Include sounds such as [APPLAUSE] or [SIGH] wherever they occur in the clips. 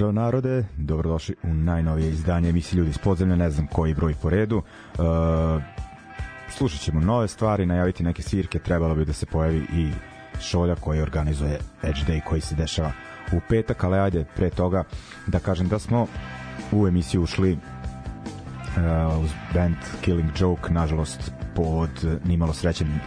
Pozdrav narode, dobrodošli u najnovije izdanje emisije Ljudi iz podzemlja, ne znam koji broj po redu. Uh, slušat ćemo nove stvari, najaviti neke svirke, trebalo bi da se pojavi i šolja koji organizuje Edge Day koji se dešava u petak, ali ajde pre toga da kažem da smo u emisiju ušli uh, uz band Killing Joke, nažalost pod nimalo srećen e,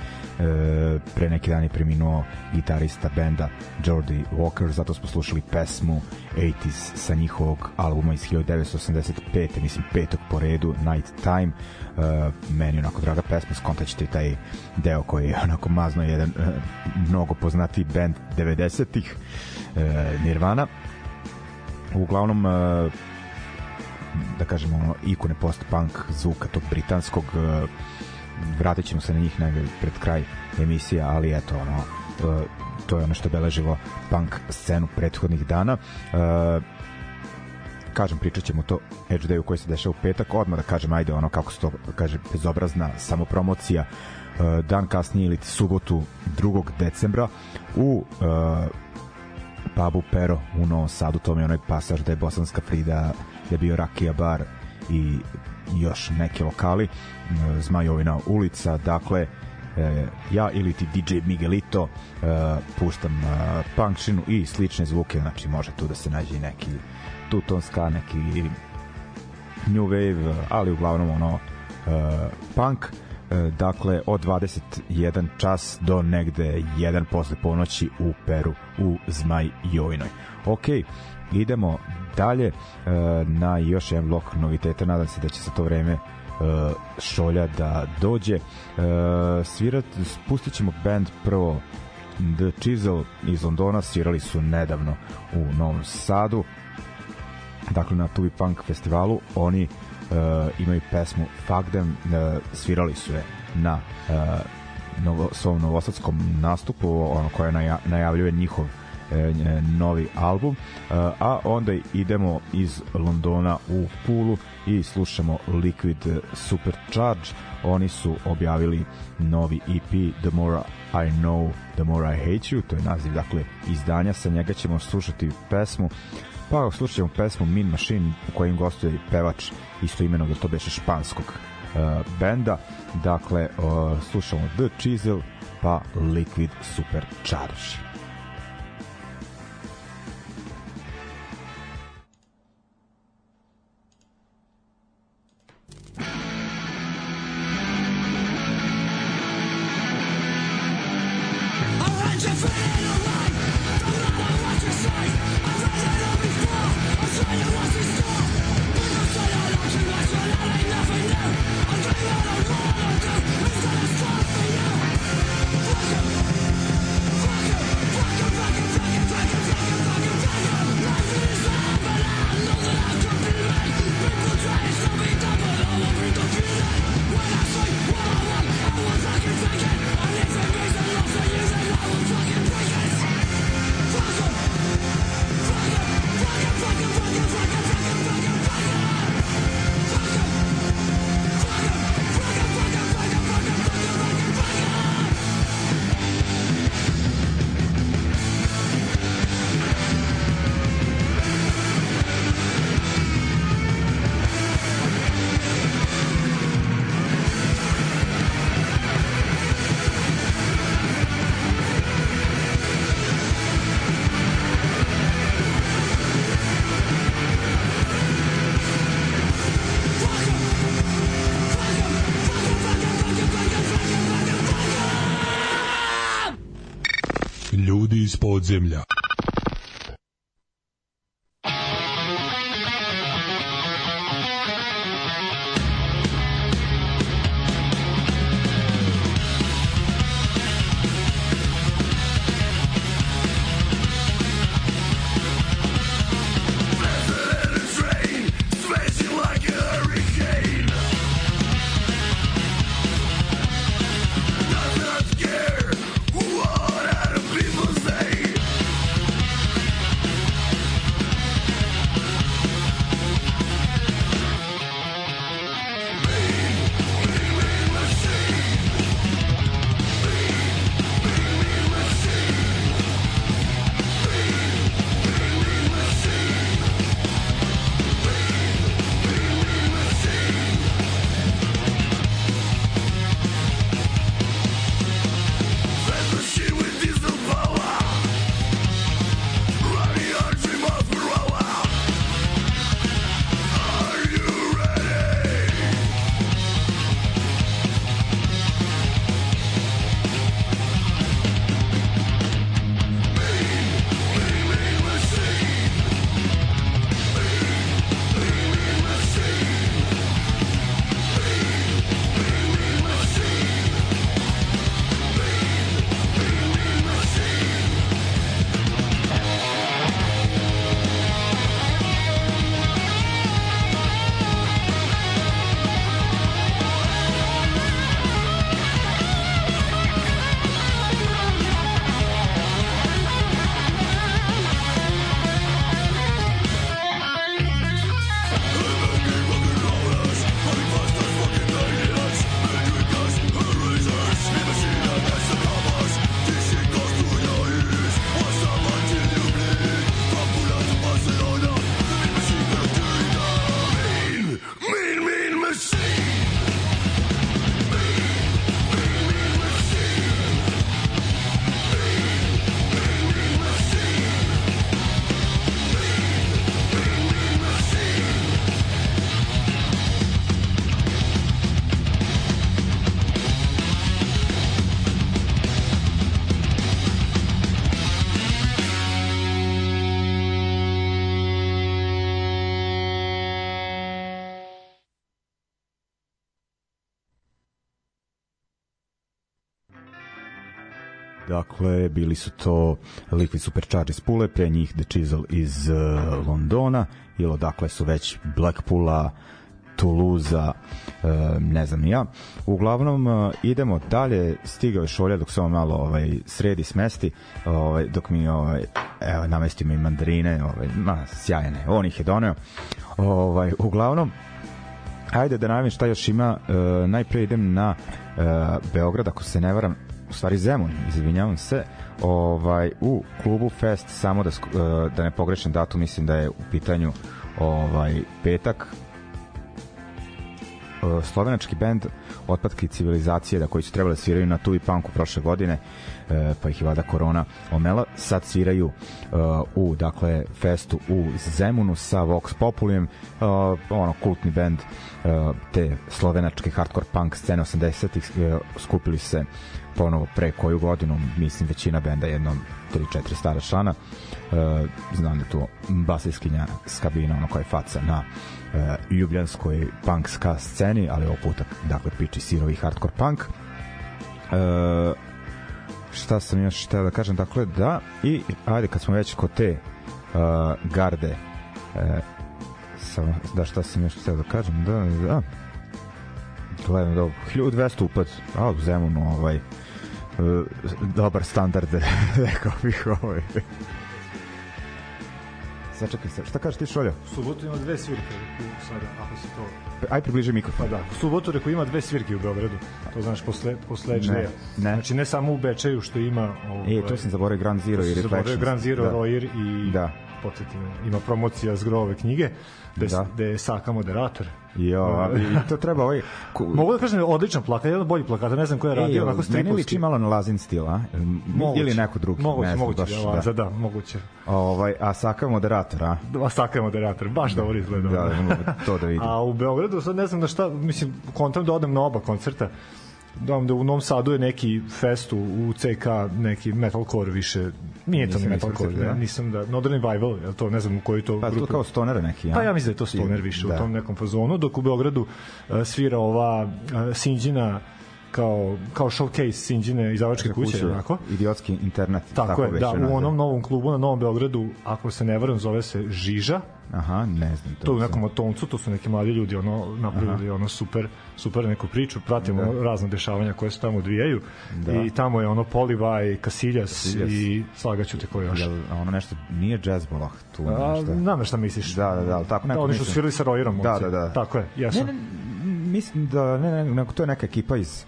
pre neki dan je preminuo gitarista benda Jordi Walker, zato smo slušali pesmu 80s sa njihovog albuma iz 1985. mislim petog po redu Night Time e, meni onako draga pesma skontaćete taj deo koji je onako mazno jedan e, mnogo poznati band 90-ih e, Nirvana uglavnom e, da kažemo ono, ikone post-punk zvuka tog britanskog vratit ćemo se na njih negde pred kraj emisije, ali eto ono uh, to je ono što beleživo punk scenu prethodnih dana uh, kažem pričat ćemo to Edge Day u koji se dešava u petak odmah da kažem ajde ono kako se to kaže bezobrazna samopromocija uh, dan kasnije ili subotu 2. decembra u pubu Pero u Novom Sadu, to mi je onaj pasaž da je Bosanska Frida je bio Rakija bar i još neke lokali Zmajovina ulica. Dakle e, ja ili ti DJ Miguelito e, puštam e, punkšinu i slične zvuke. Znači može tu da se nađe neki tutonska neki new wave ali uglavnom ono punk. Dakle od 21 čas do negde 1 posle ponoći u Peru u Zmaj Jovinoj ok, idemo dalje e, na još jedan blok noviteta. Nadam se da će za to vreme e, šolja da dođe. E, svirat, spustit ćemo band prvo The Chisel iz Londona svirali su nedavno u Novom Sadu. Dakle na Tubi Punk festivalu oni uh, imaju pesmu Fuck Them uh, svirali su je na uh, novo, svom novosadskom nastupu ono koje naja, najavljuje njihov E, novi album a onda idemo iz Londona u Pulu i slušamo Liquid Supercharge. Oni su objavili novi EP The More I Know The More I Hate You to je naziv dakle izdanja. Sa njega ćemo slušati pesmu pa slušat ćemo pesmu Mean Machine u kojim gostuje pevač isto imenog da to beše španskog uh, benda. Dakle uh, slušamo The Chisel pa Liquid Supercharge I'll rent. Podzemlja. Dakle, bili su to Liquid Supercharge iz Pule, pre njih The Chisel iz uh, Londona, ili odakle su već Blackpoola, Toulouse-a, uh, ne znam ja. Uglavnom, uh, idemo dalje, stigao je šolja dok se on malo ovaj, sredi, smesti, ovaj, dok mi ovaj, evo, namestimo i mandarine, ovaj, ma, sjajne, on ih je doneo. Ovaj, uglavnom, Ajde da najavim šta još ima. Uh, najpre idem na Beograd, ako se ne varam, u stvari Zemun, izvinjavam se, ovaj u klubu Fest samo da uh, da ne pogrešim datum, mislim da je u pitanju ovaj petak. Uh, slovenački bend Otpadke civilizacije da koji su trebali da sviraju na Tuvi Punku prošle godine uh, pa ih je vada korona omela sad sviraju u dakle festu u Zemunu sa Vox Populijem uh, ono kultni bend te slovenačke hardcore punk scene 80-ih uh, skupili se ponovo pre koju godinu, mislim većina benda jednom 3-4 stara člana. E, znam da tu basiskinja s kabina, ono koja je faca na e, ljubljanskoj punk ska sceni, ali ovog puta, dakle, piči sirovi hardcore punk. E, šta sam još htio da kažem, dakle, da, i ajde, kad smo već kod te uh, garde, e, samo, da, šta sam još htio da kažem, da, da, gledam, da, 1200 upad, a u Zemunu, ovaj, dobar standard, [LAUGHS] rekao bih ovaj. Sačekaj se, šta kažeš ti Šolja? U subotu ima dve svirke u sada, ako se to... Aj približi mikrofon. Pa da, u subotu reko ima dve svirke u Beogradu. To znaš posle posle ne, ne. Znači ne samo u Bečeju što ima ovaj, E, to sam zaboravio Grand Zero i Reflections. Grand Zero, da. Royer i da. Podsjetim, ima promocija zgrove knjige gde, da. gde je Saka moderator. Jo, [LAUGHS] i to treba ovaj... Mogu da kažem, odličan plakat, jedan od boljih plakata, ne znam ko je radio, onako stripovski. Meni liči malo na Lazin stil, a? Moguće, Ili neko drugi. Moguće, ne znam, moguće, baš, da, da. da, moguće. Ovaj, a Saka moderator, a? A Saka je moderator, baš da, dobro izgleda. Da, da, to da vidim. A u Beogradu sad ne znam na šta, mislim, kontam da odem na oba koncerta, da da u Novom Sadu je neki fest u CK, neki metalcore više, nije to metalcore, da. nisam da, Northern Revival, je to, ne znam koji to pa, grupu. Pa to kao stoner neki, ja? Pa ja mislim da je to stoner više da. u tom nekom fazonu, dok u Beogradu uh, svira ova uh, Sinđina kao kao showcase Sinđine izdavačke kuće, kuće onako. Idiotski internet. Tako, tako je, da, u onom novom klubu na Novom Beogradu, ako se ne varam, zove se Žiža. Aha, ne znam. To, to u nekom atomcu, to su neki mladi ljudi, ono, napravili ono super, super neku priču, pratimo da. razne dešavanja koje se tamo odvijaju da. i tamo je ono Polivaj, Kasiljas, Kasiljas. i slagaću te ko još. Jel, ono nešto, nije jazzbolah tu A, nešto. Znam šta misliš. Da, da, da, tako neko da, oni su svirali sa Rojerom. Da, da, da. Tako je, jesam. Ne, ne, mislim da, ne, ne, ne, to je neka ekipa iz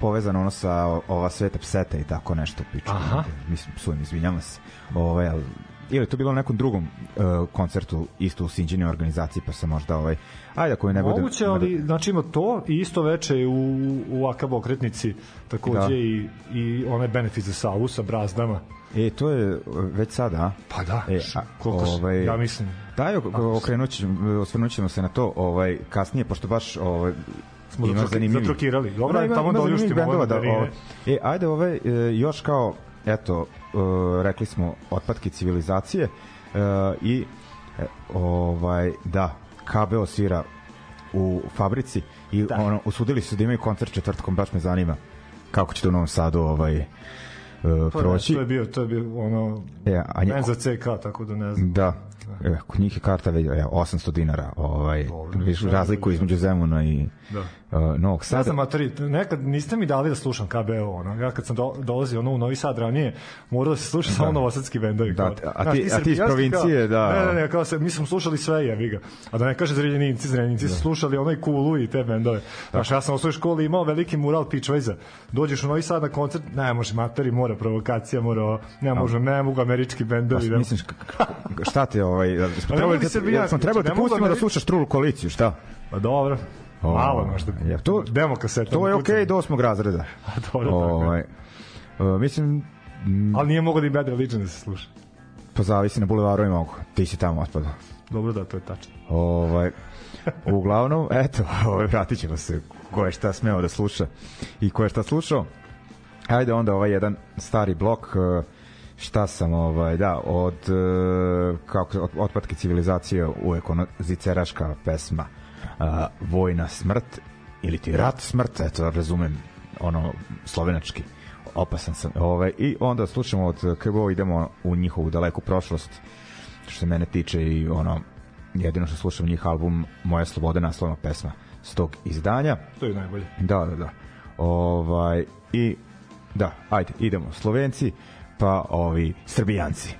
povezano ono sa ova sveta pseta i tako nešto piču. Aha. Mislim, sujem, izvinjavam se. Ovaj, ali ili to bilo na nekom drugom uh, koncertu isto u Sinđini organizaciji pa se možda ovaj ajde ako ne bude moguće ali da... znači ima to i isto veče u u AKB okretnici takođe da. i i onaj benefit za Savu sa brazdama E, to je već sada, a? Pa da, e, a, koliko ovaj, ja mislim. Daj, okrenut ćemo, osvrnut ćemo se na to ovaj, kasnije, pošto baš ovaj, smo ima zanimljivi. zatrokirali. Dobro, da, ima, tamo da oljuštimo bendova, da, o, e, ajde ove, e, još kao, eto, e, rekli smo, otpadke civilizacije e, i e, ovaj, da, KB svira u fabrici i da. ono, usudili su da imaju koncert četvrtkom, baš me zanima kako će to u Novom Sadu ovaj, uh, proći. To je bio, to je bio ono, e, a nje, za CK, tako da ne znam. Da, e, kod njih je karta već, 800 dinara, ovaj, viš razliku između Zemuna i da uh, Novog Sada. Ja znam, materi, nekad niste mi dali da slušam KBO, ono. Ja kad sam do, dolazio ono, u Novi Sad ranije, morao da se sluša da. samo novosadski bendovi. Da, kao, a, ti, a ti iz provincije, kao, da. Ne, ne, ne, kao se, mi smo slušali sve, je, ga. A da ne kaže zrenjaninci, zrenjaninci da. su slušali onaj Kulu i te bendove. Znaš, ja sam u svojoj školi imao veliki mural Pitchwayza. Dođeš u Novi Sad na koncert, ne može materi, mora provokacija, mora, ne može, ne mogu američki bendovi. Pa, misliš, šta ti ovaj, [LAUGHS] smo trebali, da, smo trebali da pustimo da slušaš True koaliciju, šta? Pa dobro. O, Malo možda. Ja, to, demo kaseta. To je okej okay do osmog razreda. [LAUGHS] A dobro, tako je. Uh, mislim... M, Ali nije mogo da i Bad Religion da se sluša. Pa zavisi na bulevaru i mogu. Ti si tamo otpadao. Dobro da, to je tačno. Ovaj, uglavnom, [LAUGHS] eto, ovaj, vratit ćemo se ko je šta smeo da sluša i ko je šta slušao. Ajde onda ovaj jedan stari blok uh, šta sam ovaj da od uh, kako od, otpadke civilizacije u ono ziceraška pesma a, vojna smrt ili ti rat smrt, eto razumem ono slovenački opasan sam. Ovaj, I onda slušamo od KBO, idemo u njihovu daleku prošlost, što se mene tiče i ono, jedino što slušam njih album Moja sloboda naslovna pesma s tog izdanja. To je najbolje. Da, da, da. Ovaj, I da, ajde, idemo. Slovenci, pa ovi Srbijanci.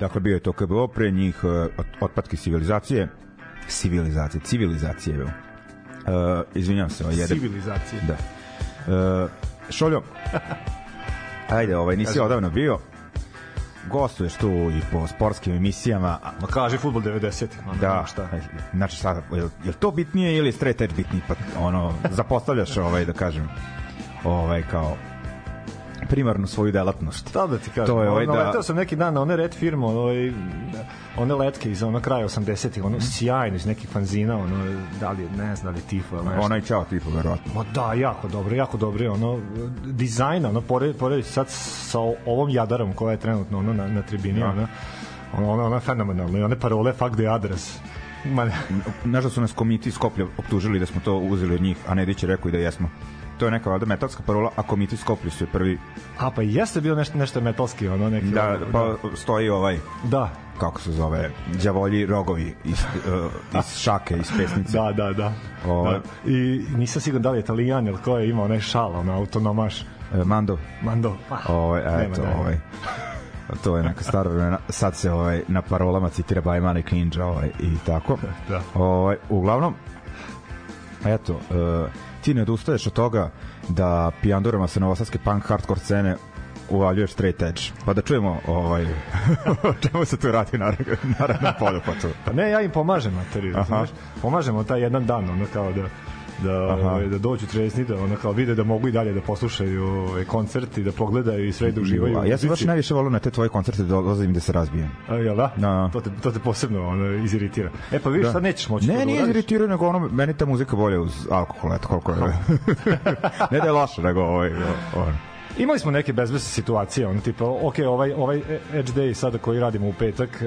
Dakle bio je to KBO, pre njih uh, otpadke civilizacije, civilizacije, civilizacije, evo. Uh, izvinjam se, ovaj jedan. Civilizacije. Da. Uh, Šoljo, [LAUGHS] ajde, ovaj, nisi Kaži. odavno bio, gostuješ tu i po sportskim emisijama, Ma kaže futbol 90. Ono, da, šta. znači sad, je, je to bitnije ili straight edge bitniji, pa ono, zapostavljaš ovaj, da kažem, ovaj, kao primarnu svoju delatnost. Šta da ti kažem? To je ovaj da- Letao sam neki dan na one red firme, ovaj, one letke iz ono kraja 80-ih, ono sjajno iz nekih fanzina, ono, da li, je, ne znam da li je tifo ili nešto. Onaj čao tipu, verovatno. Ma da, jako dobro, jako dobro, ono, dizajna, ono, pored, pored sad sa ovom jadarom koja je trenutno ono, na, na tribini, Da. ono, ono, ono, ono je fenomenalno, i one parole, fuck the address. Ma, da su nas komiti Skoplja optužili da smo to uzeli od njih, a Nedić je rekao i da jesmo. To je neka valjda metalska parola, a komiti iz Skoplja su je prvi, a pa jeste bio nešto, nešto metalski, ono, neki, da, pa stoji ovaj, da, kako se zove, đavolji rogovi iz, uh, [LAUGHS] iz šake, iz pesnice. da, da, da. Ovo- da. I nisam siguran da li je italijan ili ko je imao onaj šal, ono, autonomaš. E, Mando, Mando. Ah, ovaj, nema eto, dalje. ovaj, to je neka stara vremena. Sad se ovaj, na parolama citira Bajman i Ninja ovaj, i tako. Da. Ovaj, uglavnom, eto, uh, ti ne odustaješ od toga da pijandurama sa novosadske punk hardcore scene uvaljuješ straight edge. Pa da čujemo ovaj, [LAUGHS] o čemu se tu radi na naravnom polju. Pa tu. Pa ne, ja im pomažem materi? Pomažemo taj jedan dan, ono kao da da ovaj, da dođu trezni da ono kao vide da mogu i dalje da poslušaju ovaj koncert i da pogledaju i sve da uživaju. A ja sam baš najviše volio na te tvoje koncerte da dolazim da se razbijem. A, jel da? Da. To te, to te posebno ono, iziritira. E pa vidiš, Da. sad nećeš moći to Ne, da nije uradiš. iziritirao, nego ono, meni ta muzika bolje uz alkohol, eto koliko je. [LAUGHS] ne da je loše, nego ovaj, ovaj. Imali smo neke bezbesne situacije, ono tipa, ok, ovaj, ovaj Edge Day sada koji radimo u petak, e,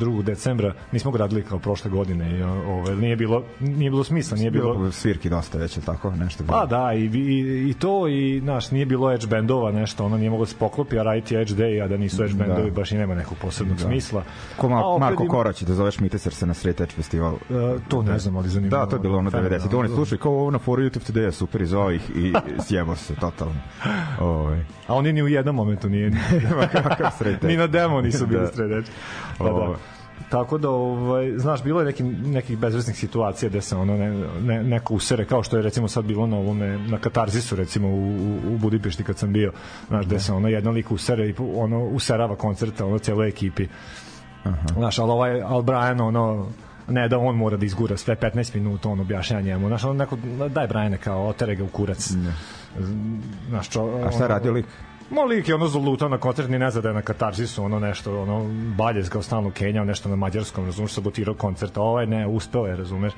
2. decembra, nismo ga radili kao prošle godine i ovaj, nije bilo, nije bilo smisla, nije bilo... bilo svirki dosta već, tako? Nešto bilo. Pa da, i, i, i to, i, znaš, nije bilo Edge bendova, nešto, ono nije moglo da se poklopi, a raditi Edge Day, a da nisu Edge bendovi, baš i nema nekog posebnog smisla. Ko Mar Marko ima- Korać da zoveš Miteser se na Straight Edge festival. E, to ne znam, ali zanimljivo. Da, to je bilo ono 90. Fenomenalno. Oni slušaju kao ovo na foru YouTube Today, super iz ovih i sjebo se totalno. Ovaj. A oni ni u jednom momentu nije [LAUGHS] ni, Kakav ni na demo nisu bili Da. straight edge. Pa da. Tako da, ovaj, znaš, bilo je neki, nekih bezvesnih situacija gde se ono ne, ne, neko usere, kao što je recimo sad bilo na ovome, na Katarzisu recimo u, u, Budimpešti kad sam bio, znaš, gde se ono jedan lik usere i ono userava koncerta, ono celoj ekipi. Aha. Znaš, ali ovaj, al Brian, ono, ne da on mora da izgura sve 15 minuta on objašnjava njemu znaš ono neko daj Brajane kao otere ga u kurac znaš čo, A šta radio lik? Ma lik je ono zalutao na koncert, ni da je na katarzisu, ono nešto, ono, baljez kao stalno Kenjao, nešto na mađarskom, razumeš, sabotirao koncert, a ovaj ne, uspeo je, razumeš,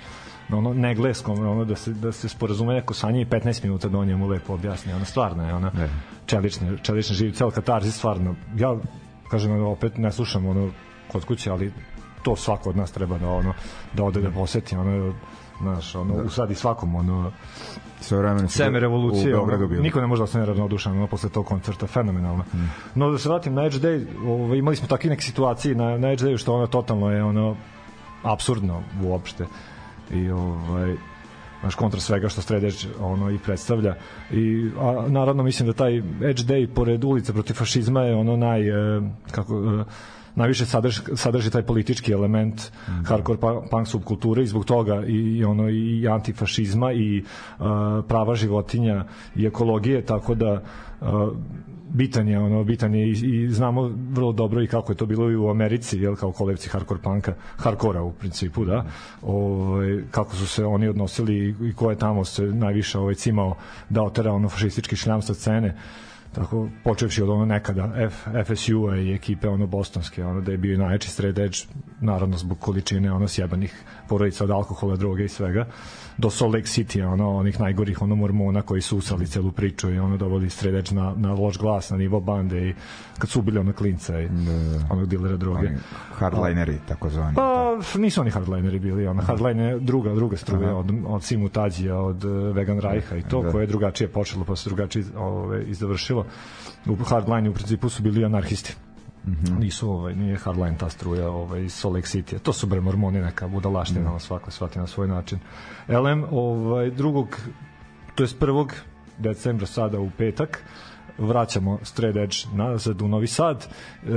na ono na engleskom, ono da se da se sporazume neko sa njim i 15 minuta da on njemu lepo objasni, ono stvarno je Ne. čelični čelični živ cel katarzis stvarno. Ja kažem ono, opet ne slušam ono kod kuće, ali to svako od nas treba da ono da ode da poseti ono znaš, ono, usadi svakom ono Sve vremena Seme u revolucije, Beogradu ono, bili. niko ne može da ostane ravnodušan ono, posle tog koncerta, fenomenalno. Mm. No da se vratim na Edge Day, ovaj, imali smo takve neke situacije na, na Edge Dayu što ono totalno je ono apsurdno uopšte. I ovaj naš kontra svega što Stred Edge ono i predstavlja i a, naravno mislim da taj Edge Day pored ulice protiv fašizma je ono naj e, kako e, najviše sadrži, sadrži taj politički element mm hardcore pa- punk subkulture i zbog toga i, i ono i antifašizma i uh, prava životinja i ekologije tako da uh, bitan je ono bitan je i, i znamo vrlo dobro i kako je to bilo i u Americi jel kao kolevci hardcore punka hardkora u principu da. Ovaj kako su se oni odnosili i, ko je tamo se najviše ovaj cimao da otera ono fašistički šljam sa scene tako počevši od ono nekada F, FSU-a i ekipe ono bostonske ono da je bio najjači straight edge naravno zbog količine ono sjebanih porodica od alkohola, droge i svega do Salt Lake City ono onih najgorih ono mormona koji su usali celu priču i ono dovodi straight edge na, na loš glas na nivo bande i kad su ubili ono klinca i onog dilera droge Oni hardlineri, tako zvani. Pa nisu oni hardlineri bili, ona hardline je druga druga struja od od Simu Tađija, od uh, Vegan Rajha i to Da. koje je drugačije počelo pa se drugačije ove izzavršilo. U hardline u principu su bili anarhisti. Mm -hmm. nisu ovaj nije hardline ta struja ovaj Lake City to su bre mormoni neka budalaština mm. svako shvati na svoj način LM ovaj drugog to jest prvog decembra sada u petak vraćamo Straight Edge nazad u Novi Sad e,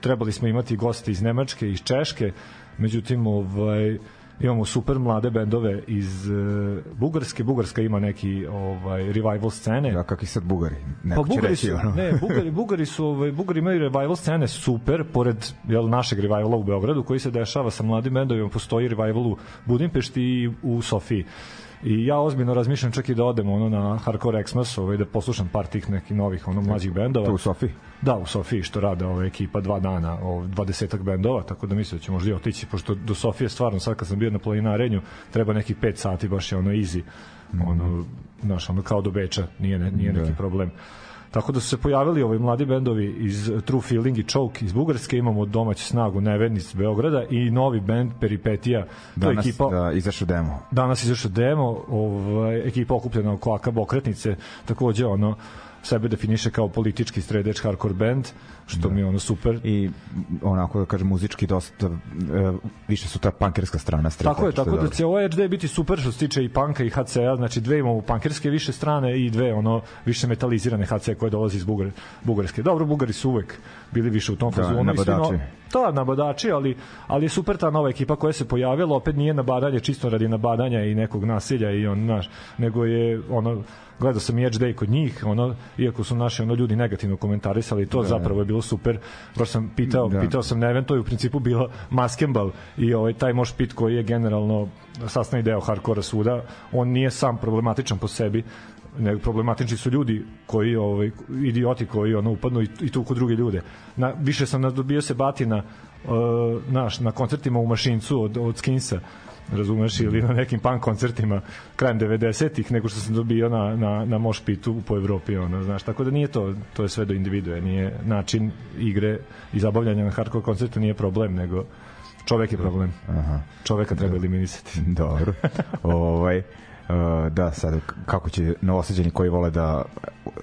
trebali smo imati goste iz Nemačke, iz Češke, međutim ovaj imamo super mlade bendove iz uh, Bugarske. Bugarska ima neki ovaj revival scene. Ja kakvi sad Bugari? Neko pa Bugari reći, su, ono. ne, Bugari, [LAUGHS] Bugari su, ovaj, Bugari imaju revival scene super, pored jel, našeg revivala u Beogradu, koji se dešava sa mladim bendovima, postoji revival u Budimpešti i u Sofiji. I ja ozbiljno razmišljam čak i da odem ono na Hardcore Xmas, ovaj, da poslušam par tih nekih novih ono mlađih bendova. To u Sofiji? Da, u Sofiji što rade ova ekipa dva dana, ov 20 bendova, tako da mislim da će možda i otići, pošto do Sofije stvarno sad kad sam bio na planinarenju, treba neki 5 sati, baš je ono easy, ono, znaš, ono kao do Beča, nije, ne, nije neki problem. Tako da su se pojavili ovi mladi bendovi iz True Feeling i Choke iz Bugarske, imamo domaću snagu Neven iz Beograda i novi bend Peripetija, Danas ekipa da, izašao demo. danas izašao demo, ovaj, ekipa okupljena oko Aka Bokretnice, takođe ono, sebe definiše kao politički sredeč hardcore band, što mi je ono super. I onako da kažem muzički dosta e, više su ta pankerska strana strane. Tako je, tako da će ovaj HD biti super što se tiče i panka i HC-a, znači dve imamo pankerske više strane i dve ono više metalizirane HC koje dolazi iz Bugar, Bugarske. Dobro, Bugari su uvek bili više u tom Da, fazonu. i svi nabadači. Da, ali, ali je super ta nova ekipa koja se pojavila, opet nije nabadanje čisto radi nabadanja i nekog nasilja i on, naš, nego je ono, gledao sam i Edge Day kod njih, ono, iako su naši ono ljudi negativno komentarisali, to da. zapravo je bilo super. Baš sam pitao, Da. pitao sam Neven, to je u principu bila Maskembal i ovaj taj moš pit koji je generalno sastavni deo hardkora svuda, on nije sam problematičan po sebi, nego problematični su ljudi koji ovaj idioti koji ono upadnu i, i tuku druge ljude. Na više sam nadobio se batina uh, naš na koncertima u Mašincu od od Skinsa razumeš ili na nekim punk koncertima krajem 90-ih nego što sam dobio na, na, na moš pitu po Evropi ono, znaš, tako da nije to to je sve do individue, nije način igre i zabavljanja na hardcore koncertu nije problem, nego čovek je problem Aha. čoveka treba eliminisati Dobro. ovaj da, sad kako će novosađeni koji vole da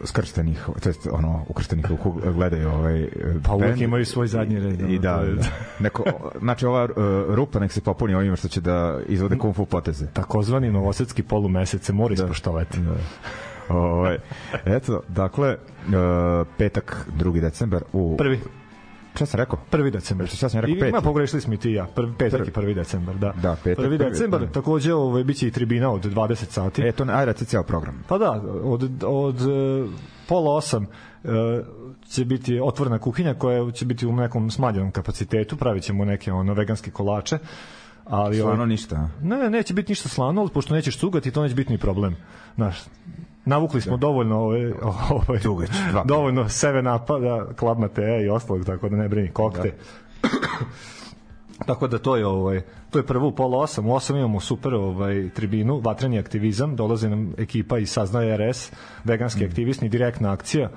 skrštenih, to jest ono ukrštenih ruku gledaju ovaj pa uvek bend. imaju svoj zadnji red i da, je- da. Neko, znači ova uh, rupa nek se popuni ovima što će da izvode kung fu poteze. takozvani novosadski polumesec se mora ispoštovati Da. Ovaj, eto, dakle, uh, petak, 2. decembar u... prvi Šta sam rekao? Prvi decembar. Šta sam rekao, I, peti? Ima pogrešili smo i ti ja. Prvi, petak i prvi decembar, da. Da, petak, prvi prvi, decembar, da. takođe ovaj, biće i tribina od 20 sati. E, to ajde, reci cijel program. Pa da, od, od e, pola osam e, će biti otvorena kuhinja koja će biti u nekom smanjenom kapacitetu, pravit ćemo neke ono veganske kolače. Ali Stvarno ovaj, ništa. Ne, neće biti ništa slano, ali pošto nećeš cugati, to neće biti ni problem. Znaš, navukli smo dovoljno ovaj, ovaj, dva. dovoljno 7 upa, da, Club Matea i ostalog, tako da ne brini, kokte. Tako da to je ovaj to je prvo pola osam, u osam imamo super ovaj tribinu, vatreni aktivizam, dolazi nam ekipa iz Saznaje RS, veganski aktivisti, direktna akcija.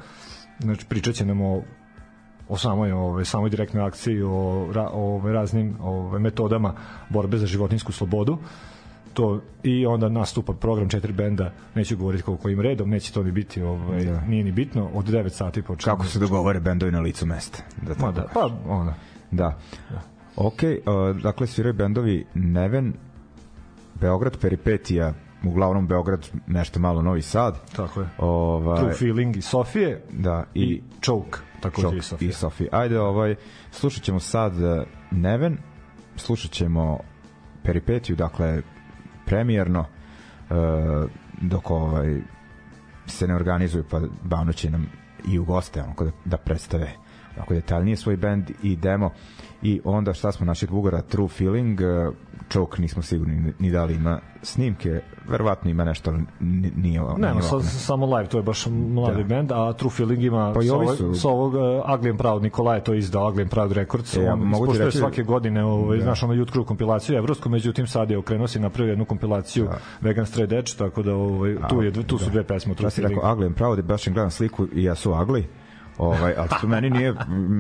Znači pričat će nam o o samoj ovaj samoj direktnoj akciji o, ra, o ovaj, raznim ovaj metodama borbe za životinsku slobodu to i onda nastupa program četiri benda neću govoriti koliko im redom neće to ni biti ovaj Da. nije ni bitno od 9 sati počinje Kako se dogovore bendovi na licu mesta. Da, tako Ma da, pa ona Da. Ok, uh, dakle sviraju bendovi Neven, Beograd, Peripetija, uglavnom Beograd, nešto malo Novi Sad. tako je Ovaj, True Feeling i Sofije da, i, i, Choke takođe Šok i Sofije. i Sofija. Ajde, ovaj, slušat ćemo sad uh, Neven, slušat ćemo Peripetiju, dakle, premijerno, uh, dok ovaj, se ne organizuju, pa Bano će nam i u goste onako da, da predstave onako detaljnije svoj band i demo. I onda šta smo našeg Bugara? True Feeling uh, Choke nismo sigurni ni- ni da li ima snimke verovatno ima nešto nije, Nema, nije sa, samo live, to je baš mladi Da. band, a True Feeling ima Pa i sa, ovi ovog, su- sa ovog uh, Ugly and Proud, Nikola je to izdao, and Proud Records, E, ja on mogu reći- svake godine, ovaj, Da. znaš, ono Youth kompilaciju evropsku, međutim sad je okrenuo se i napravio jednu kompilaciju Da. Vegan Straight Edge, tako da ovaj, tu, je, tu su dve pesme True Ja si rekao Ugly and Proud baš im gledam sliku i ja su Ugly Ovaj, ali to meni nije,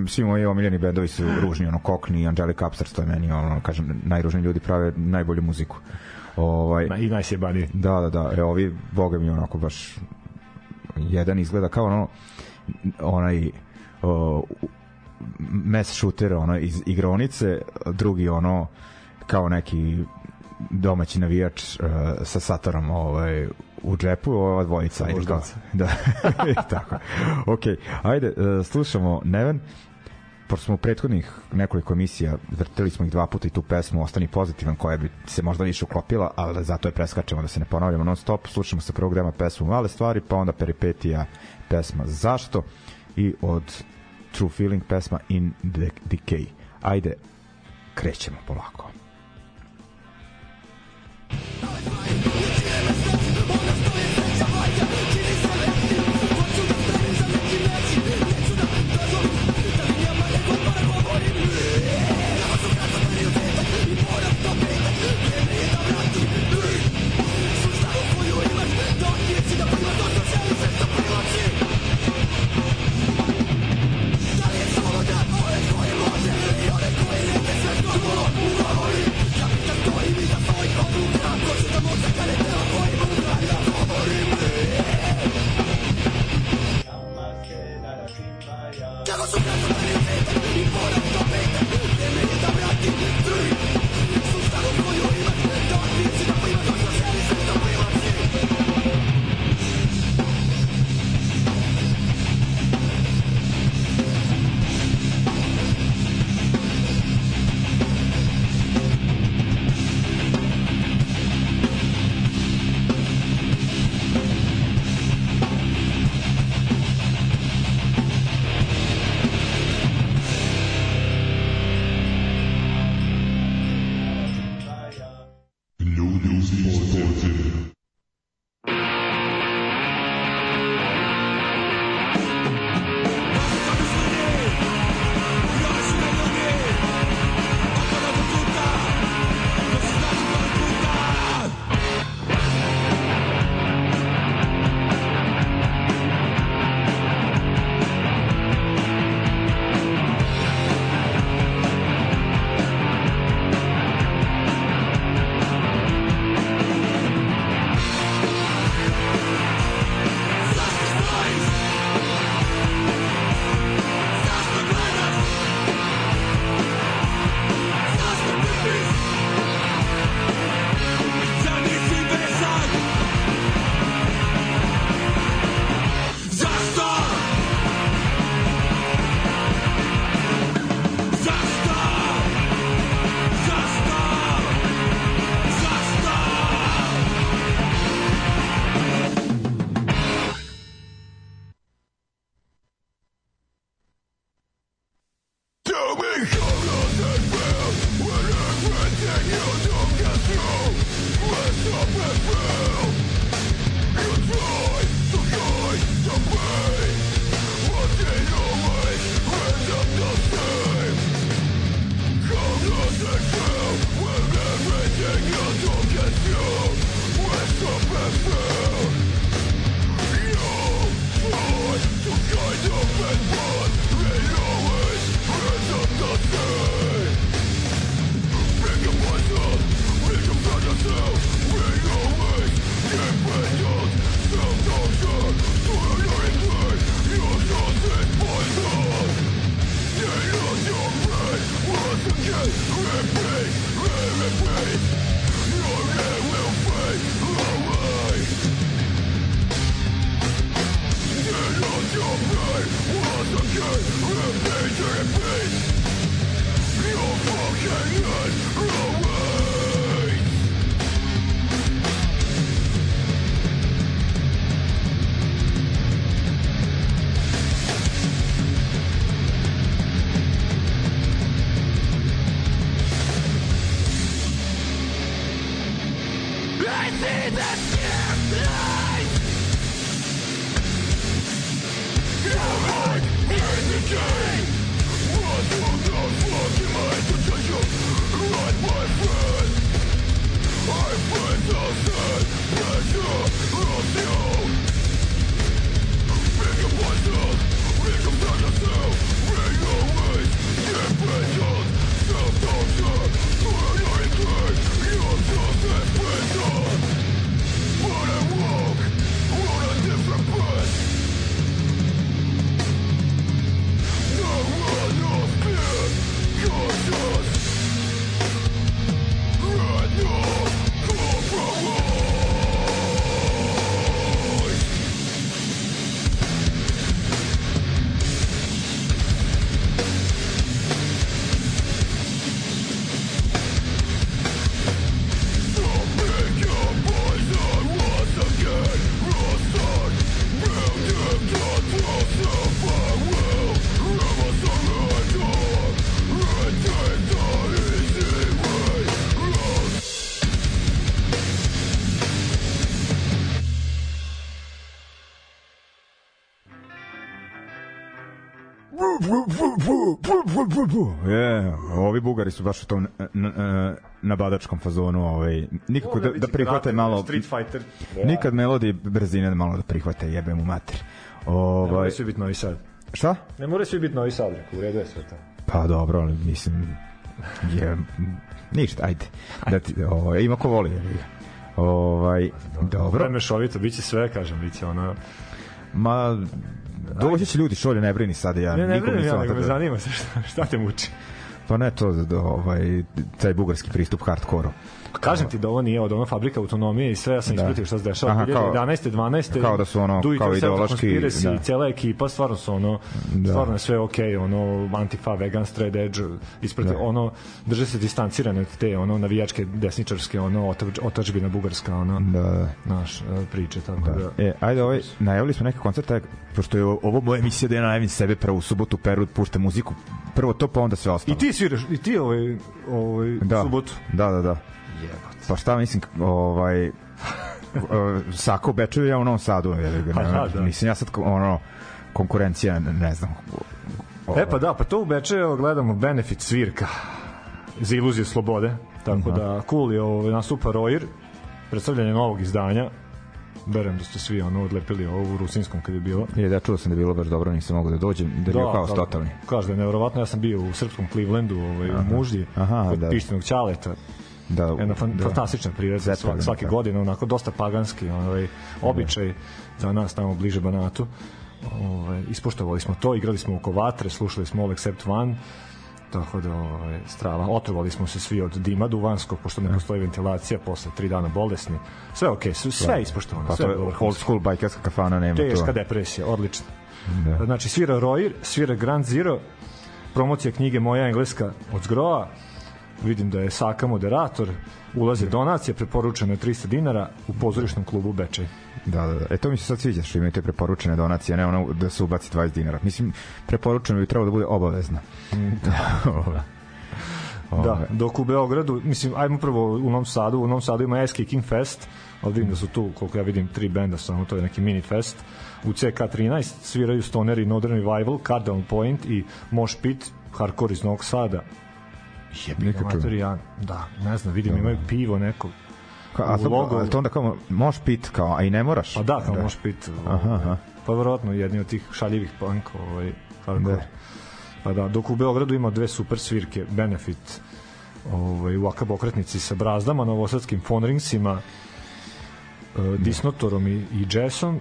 svi moji omiljeni bendovi su ružni, ono, Cockney, Angelic Upstart, to je meni, ono, kažem, najružniji ljudi prave najbolju muziku. Ovaj, Ma, I najsjebaniji. Da, da, da. E, ovi, boga mi, onako baš jedan izgleda kao ono onaj o, mes shooter ono iz igronice, drugi ono kao neki domaći navijač uh, sa satorom ovaj u džepu, ova dvojica ajde kao, da, [LAUGHS] tako. Ok, ajde, uh, slušamo Neven pošto smo u prethodnih nekoliko emisija vrtili smo ih dva puta i tu pesmu Ostani pozitivan koja bi se možda više uklopila, ali zato je preskačemo da se ne ponavljamo non stop, slušamo se prvog dema pesmu Male stvari, pa onda peripetija pesma Zašto i od True Feeling pesma In the Decay. Ajde, krećemo polako. What Je, ovi bugari su baš u tom nabadačkom fazonu, ovaj, nikako da, da prihvate malo... Street Fighter. Nikad melodije brzine malo da prihvate, jebem u mater. Ovaj, ne mora svi biti Novi Sad. Šta? Ne mora svi biti Novi Sad, u redu je sve to. Pa dobro, ali mislim, je, ništa, ajde. Da ti, ovaj, ima ko voli. Ovaj, dobro. Vreme šovito, bit će sve, kažem, bit će ono... Ma, doći će ljudi, šolje, ne brini sada, ja ne, ne brini, ja, nego me zanima se šta, šta te muči. Pa ne to, ovaj, taj bugarski pristup hardkoru. Kažem ti da ovo nije od ono fabrika autonomije i sve, ja sam da. ispratio šta se dešava. Aha, 2011. 12. Kao da su ono, kao ideološki... Da. Cijela ekipa, stvarno su ono, da. stvarno sve okay, ono, Antifa, Vegan, Straight Edge, ispratio, da. ono, drže se distancirane od te, ono, navijačke, desničarske, ono, otačbina bugarska, ono, da. naš, e, priče, tako da. da. E, ajde, ovaj, najavili smo neke koncerte, pošto je ovo moja emisija da ja najavim sebe prvo u subotu, peru, pušte muziku, prvo to, pa onda sve ostalo. I ti sviraš, i ti ovaj, ovaj da. subotu. Da, da, da. Jebot. Pa šta mislim, ovaj Sako u Bečeju ja u Novom Sadu, je, pa, da, da. mislim ja sad ono konkurencija, ne znam. Ovaj. E pa da, pa to u Bečeju gledamo benefit svirka za iluziju slobode, tako uh -huh. da cool je ovaj, nastupa Rojer, predstavljanje novog izdanja, verujem da ste svi ono odlepili ovo u Rusinskom kad je bilo. Je, da čuo sam da je bilo baš dobro, nisam mogao da dođem, da je da, bio kao da, totalni. Kaže da je nevjerovatno, ja sam bio u srpskom Clevelandu, ovaj, Aha. u Muždi, Aha, kod da. Pištinog Ćaleta, da, jedna fan, da. fantastična priroda svake, svake da. godine onako dosta paganski ovaj običaj da. za nas tamo bliže Banatu ovaj ispoštovali smo to igrali smo oko vatre slušali smo All Except One tako da ovaj, strava. Otrovali smo se svi od dima duvanskog, pošto ne postoji ventilacija posle tri dana bolesni. Sve okej, okay, sve, sve da. ispoštovano. Pa to je old school bajkerska kafana, nema Teška to. Teška depresija, odlično. Da. Znači, svira Royer, svira Grand Zero, promocija knjige Moja engleska od Zgroa, vidim da je Saka moderator, ulaze donacije, preporučeno je 300 dinara u pozorišnom klubu Bečej. Da, da, da. E to mi se sad sviđa što imate preporučene donacije, ne ono da se ubaci 20 dinara. Mislim, preporučeno bi trebalo da bude obavezno. da. [LAUGHS] Da, dok u Beogradu, mislim, ajmo prvo u Novom Sadu, u Novom Sadu ima S King Fest, ali vidim da su tu, koliko ja vidim, tri benda samo, to je neki mini fest. U CK13 sviraju Stoner i Northern Revival, Cardinal Point i Mosh Pit, hardcore iz Novog Sada, Jebi ga da, ne znam, vidim, imaju pivo neko, a, to, logo... a to onda kao, možeš pit, kao, a i ne moraš? Pa da, kao da. možeš pit. Aha, aha. Pa verovatno jedni od tih šaljivih punk, ovaj, hardcore. Da. Pa da, dok u Beogradu ima dve super svirke, Benefit, ovaj, u Akab okretnici sa brazdama, novosadskim fonringsima, uh, Disnotorom i, i Jazzom,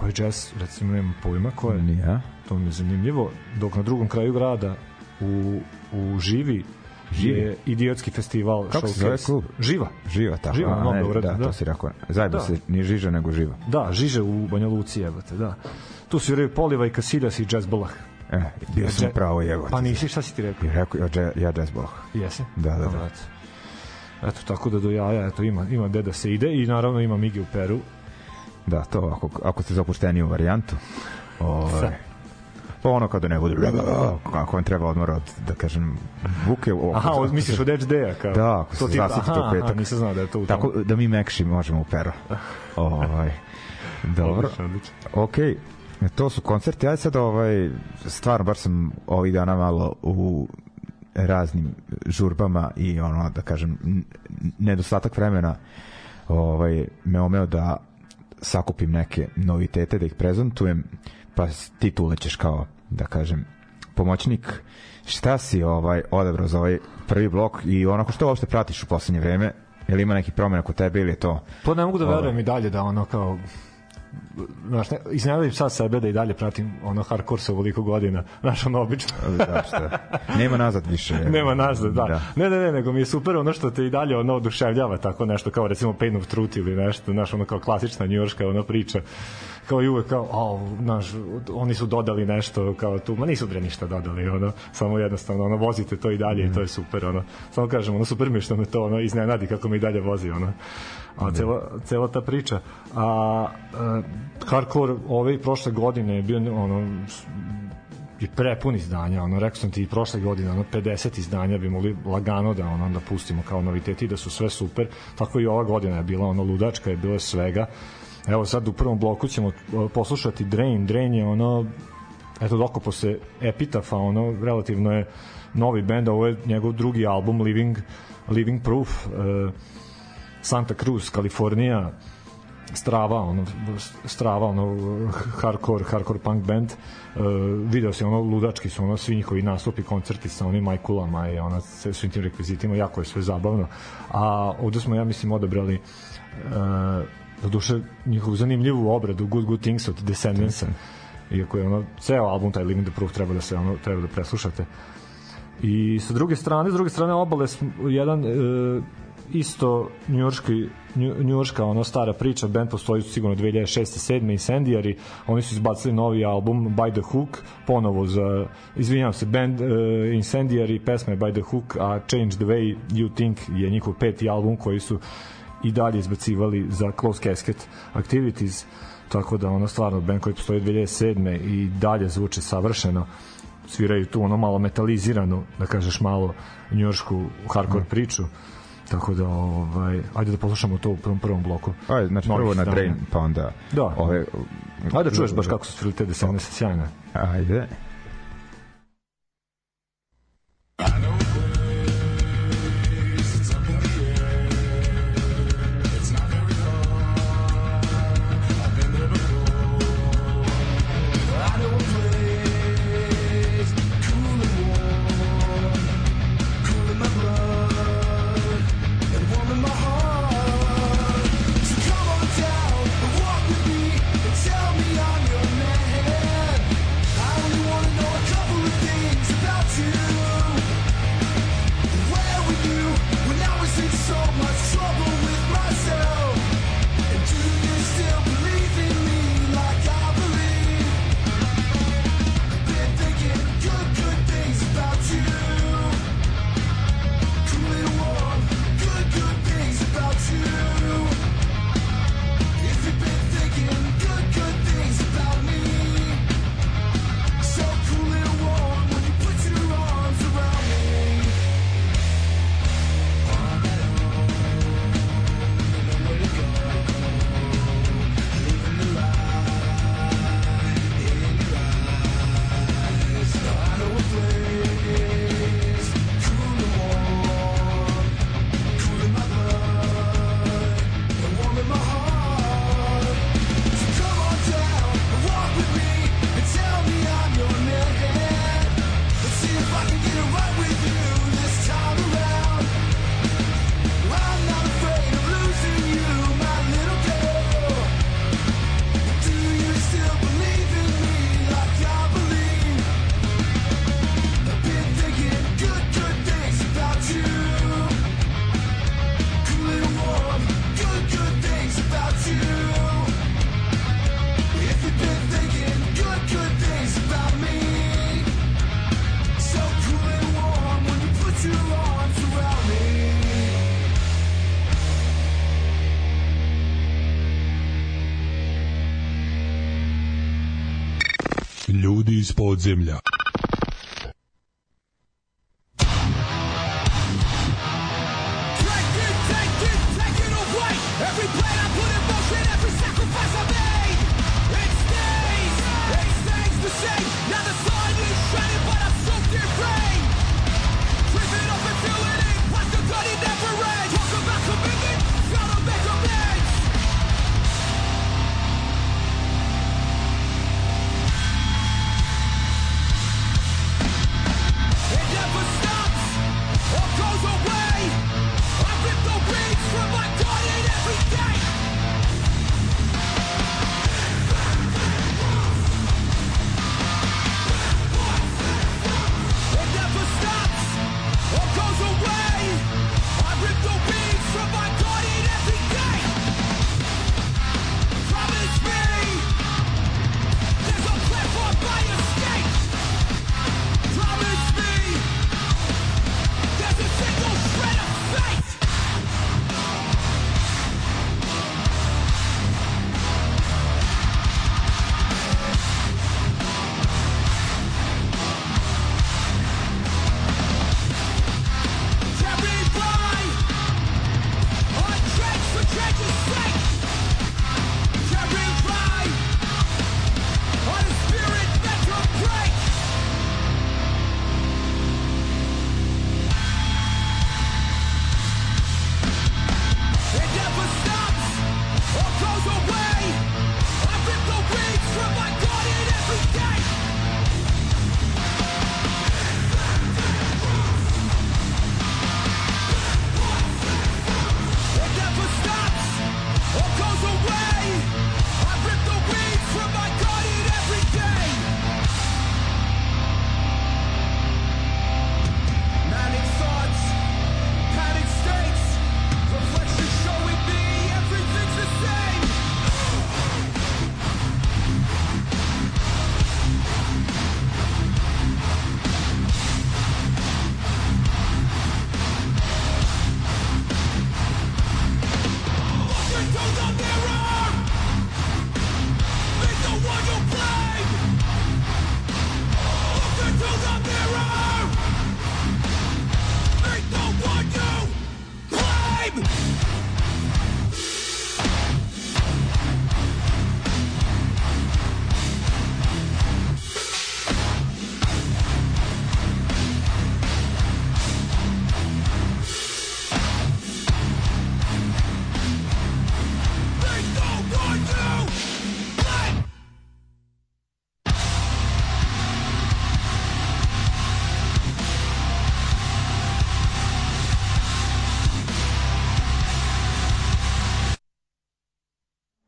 ovaj jazz, recimo, nemam pojma ko je. Nije. To mi je zanimljivo. Dok na drugom kraju grada u, u Živi Živi. je idiotski festival Kako se zove klub? Živa. Živa, tako. Živa, a, ne, da, da, to si rekao. Zajedno da. se nije Žiža nego Živa. Da, Žiže u Banja Luci, jebote, da. Tu sviraju Poliva i Kasiljas i Jazz Bolah. E, bio sam pravo jebote. Pa nisi, šta si ti rekao? Rekao, ja, ja Jazz Bolah. Jesi? Da, da, da. Eto, tako da do jaja, eto, ima, ima gde da se ide i naravno ima Migi u Peru. Da, to, ako, ako ste zapušteni u varijantu. Ovaj, Pa ono kada ne bude kako vam treba odmor od, da kažem, buke. Aha, od, misliš od HD-a? [LAUGHS] Kao? Da, ako se zasiti to petak. Aha, nisam znao da je to u Tako da mi mekši možemo u pero. [LAUGHS] ovaj, dobro. Ok, to su koncerti. Ajde sad, ovaj, stvarno, baš sam ovih dana malo u raznim žurbama i ono, da kažem, nedostatak vremena ovaj, me omeo da sakupim neke novitete, da ih prezentujem, pa ti tu lećeš kao da kažem, pomoćnik, šta si ovaj odabrao za ovaj prvi blok i onako što uopšte pratiš u poslednje vreme? Je li ima neki promjena kod tebe ili je to? Pa ne mogu da verujem ovaj... i dalje da ono kao znaš, ne, iznenavim sad sebe da i dalje pratim ono hardcore sa ovoliko godina, znaš, ono obično. da, šta? Nema nazad više. [LAUGHS] Nema nazad, da. da. Ne, ne, ne, nego mi je super ono što te i dalje ono oduševljava, tako nešto kao recimo Pain of Truth ili nešto, znaš, ono kao klasična njurška ona priča kao i uvek kao, a, naš, oni su dodali nešto kao tu, ma nisu bre ništa dodali, ono, samo jednostavno, ono, vozite to i dalje mm. i to je super, ono, samo kažem, ono, super mi što me to, ono, iznenadi kako mi dalje vozi, ono, a da. cela, cela ta priča, a, a hardcore ove i prošle godine je bio, ono, i prepun izdanja, ono, rekao sam ti i prošle godine, ono, 50 izdanja bi mogli lagano da, ono, da pustimo kao noviteti, da su sve super, tako i ova godina je bila, ono, ludačka je bilo svega, Evo sad u prvom bloku ćemo poslušati Drain. Drain je ono eto doko posle Epitafa, ono, relativno je novi bend, ovo je njegov drugi album Living, Living Proof, uh, Santa Cruz, Kalifornija, Strava, ono, Strava, ono, hardcore, hardcore punk band. Uh, video se ono, ludački su ono, svi njihovi nastupi, koncerti sa onim majkulama i ona, sa svim tim rekvizitima, jako je sve zabavno. A ovde smo, ja mislim, odabrali uh, do duše njihovu zanimljivu obradu Good Good Things od Descendantsa. Iako je ono, ceo album, taj Living the Proof, treba da se ono, treba da preslušate. I sa druge strane, s druge strane obale jedan uh, isto njujorški njujorška ona stara priča, band postoji sigurno 2006. 7. Incendiary, oni su izbacili novi album By the Hook, ponovo za, izvinjam se, band uh, Incendiary, pesma je By the Hook, a Change the Way You Think je njihov peti album koji su i dalje izbacivali za Close Casket Activities, tako da ono stvarno band koji postoji 2007. i dalje zvuče savršeno sviraju tu ono malo metaliziranu, da kažeš malo njujoršku hardcore mm. priču. Tako da, ovaj, ajde da poslušamo to u prvom, prvom bloku. Ajde, znači prvo na Drain, pa onda... Da. Ove, ajde da čuješ baš kako su svirali te desene sjajne. Ajde.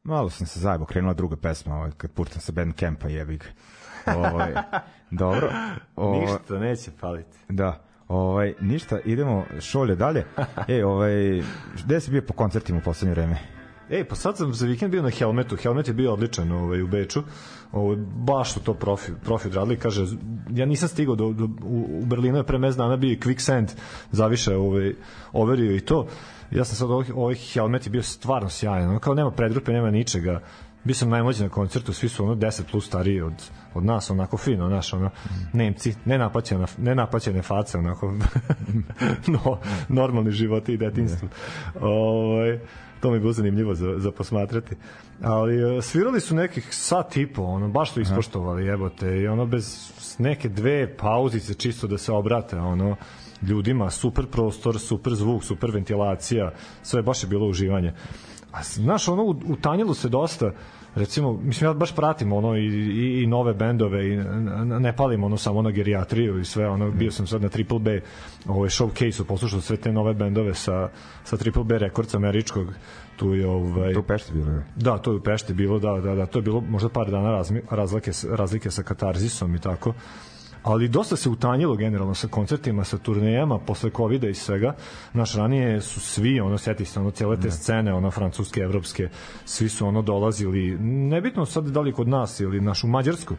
Malo sam se zajebo, krenula druga pesma, ovaj, kad puštam sa band campa, jebi ga. Ovaj, [LAUGHS] dobro. Ovaj, Ništa, neće paliti. Da. Ovaj, ništa, idemo šolje dalje. [LAUGHS] E, ovaj, gde si bio po koncertima u poslednje vreme? Ej, pa sad sam za vikend bio na Helmetu. Helmet je bio odličan ovaj, u Beču. Ovaj, baš su to profi, profi odradili. Kaže, ja nisam stigao do, do, u, u Berlinu je pre mez dana bio Quicksand zaviše ovaj, overio i to. Ja sam sad ovaj, ovaj Helmet je bio stvarno sjajan. Ono kao nema predgrupe, nema ničega bio sam najmlađi na koncertu, svi su ono 10 plus stariji od, od nas, onako fino, naš, ono, Nemci, nenapaćene, nenapaćene face, onako, [LAUGHS] no, normalni životi i detinstvo. Ovaj, to mi je bilo zanimljivo za, za posmatrati. Ali e, svirali su nekih sat i po, ono, baš su ispoštovali, jebote, i ono bez neke dve pauzice čisto da se obrate, ono, ljudima, super prostor, super zvuk, super ventilacija, sve baš je bilo uživanje. A znaš, ono, utanjilo se dosta, recimo, mislim, ja baš pratim ono i, i, i nove bendove i ne palim ono samo na gerijatriju i sve, ono, bio sam sad na Triple B ovaj showcase-u, poslušao sve te nove bendove sa, sa Triple B Records američkog, tu je ovaj to u Pešti bilo je. Da, to je u Pešti bilo, da, da, da, to je bilo možda par dana razlike razlike sa Katarzisom i tako ali dosta se utanjilo generalno sa koncertima, sa turnejama posle kovida i svega. Naš ranije su svi, ono, seti se, ono, cijele te scene, ono, francuske, evropske, svi su ono dolazili, nebitno sad da li kod nas ili našu Mađarsku,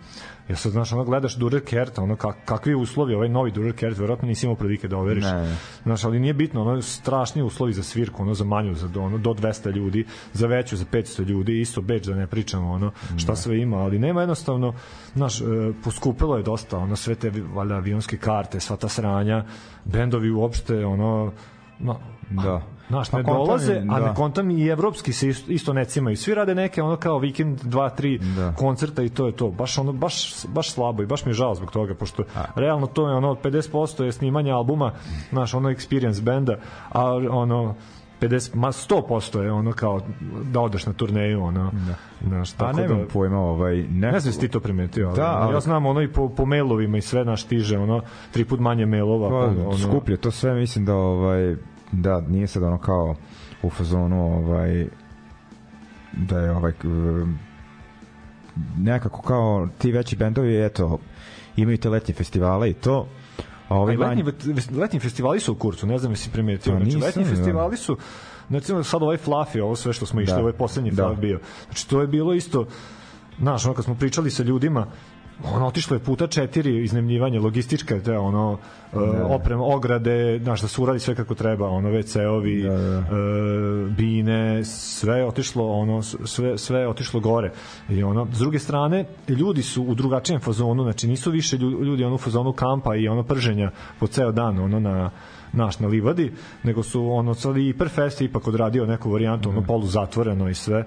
Ja sad, znaš, ono gledaš Durer Kert, ono kak, kakvi uslovi, ovaj novi Durer Kert, verovatno nisi imao prilike da overiš. Ne. Znaš, ali nije bitno, ono strašni uslovi za svirku, ono za manju, za do, ono, do 200 ljudi, za veću, za 500 ljudi, isto beč da ne pričamo, ono, šta sve ima, ali nema jednostavno, znaš, e, poskupilo je dosta, ono, sve te, valjda, avionske karte, sva ta sranja, bendovi uopšte, ono, no, da Znaš, pa ne dolaze, da. a ne kontam i evropski se isto, isto ne cimaju. Svi rade neke ono kao vikend, dva, tri da. koncerta i to je to. Baš ono, baš, baš slabo i baš mi je žao zbog toga, pošto a. realno to je ono, 50% je snimanje albuma, znaš, ono experience benda, a ono, 50 ma 100% je ono kao da odeš na turneju ono da. znaš tako pa ne da pojma ovaj ne ne znam ti to primetio ali, da, ali, ja znam ono i po, po mailovima i sve naš tiže ono tri put manje mailova pa, ono skuplje to sve mislim da ovaj da nije sad ono kao u fazonu ovaj da je ovaj nekako kao ti veći bendovi eto imaju te letnje festivale i to a ovi letnji, letnji festivali su u kurcu ne znam jesi primetio pa, znači letnji da. festivali su znači sad ovaj Fluffy ovo sve što smo išli da. ovaj poslednji da. bio znači to je bilo isto Znaš, ono kad smo pričali sa ljudima, ono otišlo je puta četiri iznemljivanje logističke te ono da. uh, oprema ograde znaš da se uradi sve kako treba ono WC-ovi da, da. Uh, bine sve je otišlo ono sve sve je otišlo gore i ono s druge strane ljudi su u drugačijem fazonu znači nisu više ljudi ono u fazonu kampa i ono prženja po ceo dan ono na naš na livadi, nego su ono sad i Perfest ipak odradio neku varijantu, ono polu zatvoreno i sve.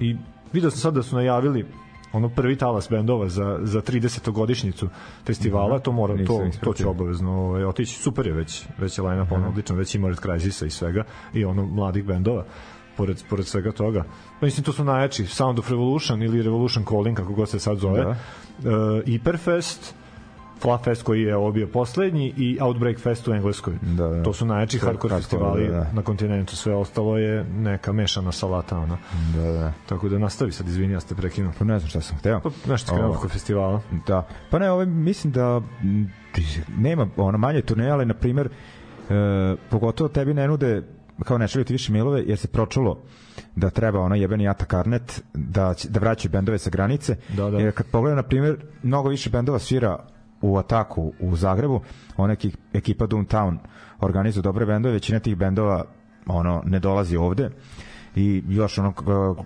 I video sam sad da su najavili ono prvi talas bendova za za 30. godišnjicu festivala, to mora to to će obavezno ovaj otići. Super je već već je line-up ono odlično, već ima Red Crisisa i svega i ono mladih bendova pored, pored svega toga. Pa mislim, to su najjači Sound of Revolution ili Revolution Calling, kako god se sad zove. Da. Uh, Hyperfest, Fest koji je ovo bio poslednji i Outbreak Fest u Engleskoj. Da, da. To su najjači hardcore festivali da, da. na kontinentu. Sve ostalo je neka mešana salata. Ono. Da, da. Tako da nastavi sad, izvini, ja ste prekinuo. Pa ne znam šta sam hteo. Pa nešto krenuo oko festivala. Da. Pa ne, ovaj, mislim da nema ono manje turneje, ali na primer e, pogotovo tebi ne nude kao ne šaljati više mailove jer se pročulo da treba ona jebeni Ata Karnet da, da vraćaju bendove sa granice. Da, da. Jer kad pogledam, na primjer, mnogo više bendova svira u ataku u Zagrebu, ona ekipa Downtown organizuje dobre bendove, većina tih bendova ono ne dolazi ovde i još ono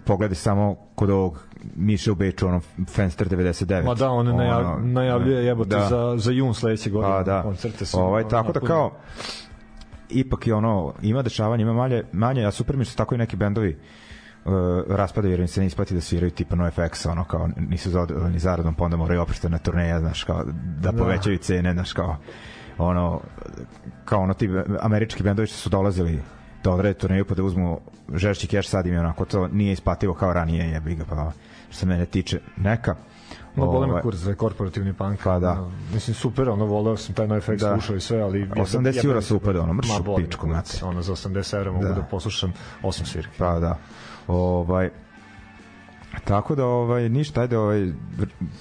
pogledi samo kod ovog Miše u Beču, ono Fenster 99. Ma da, on najav, ono, najavljuje jebote da. za, za jun sledeće godine. Pa da, koncerte su. Ovaj, tako da kao, ipak je ono, ima dešavanja, ima manje, manje a super mi su tako i neki bendovi uh, raspadaju jer im se ne isplati da sviraju tipa NoFX, ono kao nisu zadovoljni zaradom, pa onda moraju opršte na turneja, znaš, kao da, da. povećaju cene, znaš, kao ono, kao ono ti američki bendovi što su dolazili da odrede turneju pa da uzmu žešći keš sad im je onako to nije isplativo kao ranije jebi ga pa što se mene tiče neka No, bole me ovaj, kurs za korporativni punk. Pa da. Uh, mislim, super, ono, voleo sam taj NoFX da. slušao i sve, ali... 80 eura super, ono, mrš u pičku, znate. Ono, za 80 eura mogu da, da poslušam 8 svirki. Pa da. Ovaj, Tako da ovaj ništa ajde ovaj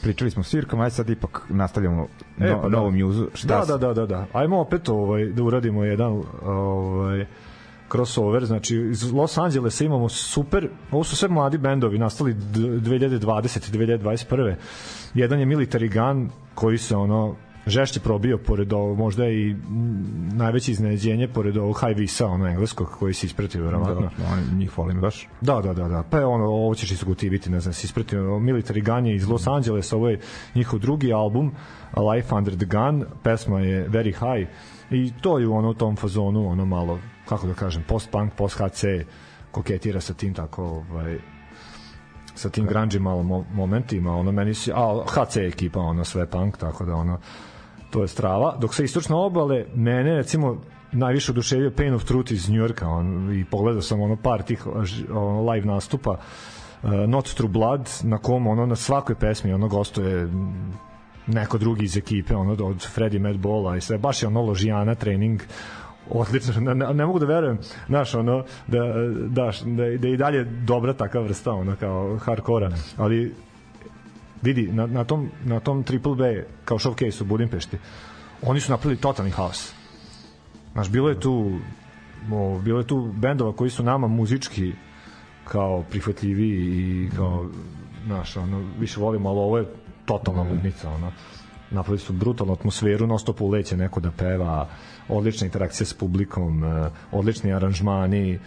pričali smo svirkama aj sad ipak nastavljamo E, no, pa da. novu mjuzu. Šta Da, s- da, da, da, da. Ajmo opet ovaj, da uradimo jedan ovaj, crossover, znači iz Los Angelesa imamo super, ovo su sve mladi bendovi nastali d- 2020 i 2021. Jedan je Military Gun koji se ono žešće probio pored ovo, možda i najveće iznenađenje pored ovog High Visa, ono engleskog koji se ispratio verovatno. Da, oni njih volim baš. Da, da, da, da. Pa je ono, ovo ćeš isgotiviti, ne znam, si ispratio Military Gun je iz Los Angelesa, ovo je njihov drugi album, Life Under the Gun, pesma je Very High i to je ono u tom fazonu, ono malo, kako da kažem, post-punk, post-HC, koketira sa tim tako, ovaj, sa tim grunge malo mo momentima, ono meni se, a HC ekipa, ono sve punk, tako da ono, to je strava. Dok sa istočne obale, mene recimo najviše oduševio Pain of Truth iz Njujorka on, i pogledao sam ono par tih ono, live nastupa uh, Not True Blood na kom ono na svakoj pesmi ono gostuje neko drugi iz ekipe ono od Freddy Madballa i sve baš je ono ložijana trening odlično, ne, ne, mogu da verujem znaš ono da, da, da, da i dalje dobra takva vrsta ono kao hardkora ali vidi, na, na, tom, na tom Triple B kao showcase u Budimpešti oni su napravili totalni haos znaš, bilo je tu o, bilo je tu bendova koji su nama muzički kao prihvatljivi i kao znaš, ono, više volimo, ali ovo je totalna ludnica ono. napravili su brutalnu atmosferu non stop uleće neko da peva odlična interakcija s publikom eh, odlični aranžmani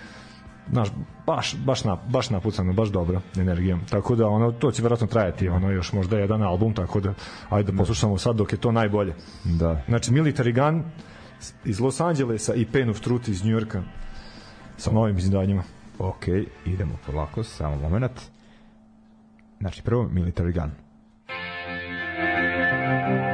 znaš, baš, baš, na, baš napucano, baš dobro energijom. Tako da ono, to će verovatno trajati ono, još možda jedan album, tako da ajde da poslušamo sad dok je to najbolje. Da. Znači, Military Gun iz Los Angelesa i Pain of Truth iz Njujorka sa novim izdanjima. Ok, idemo polako, samo moment. Znači, prvo Military Gun. Pretty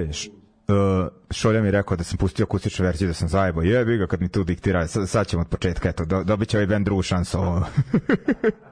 E, uh, Šolja mi rekao da sam pustio akustičnu verziju da sam zajebo. Jebi ga kad mi tu diktira. Sad, ćemo od početka. Eto, do, dobit će ovaj band drugu šansu. [LAUGHS]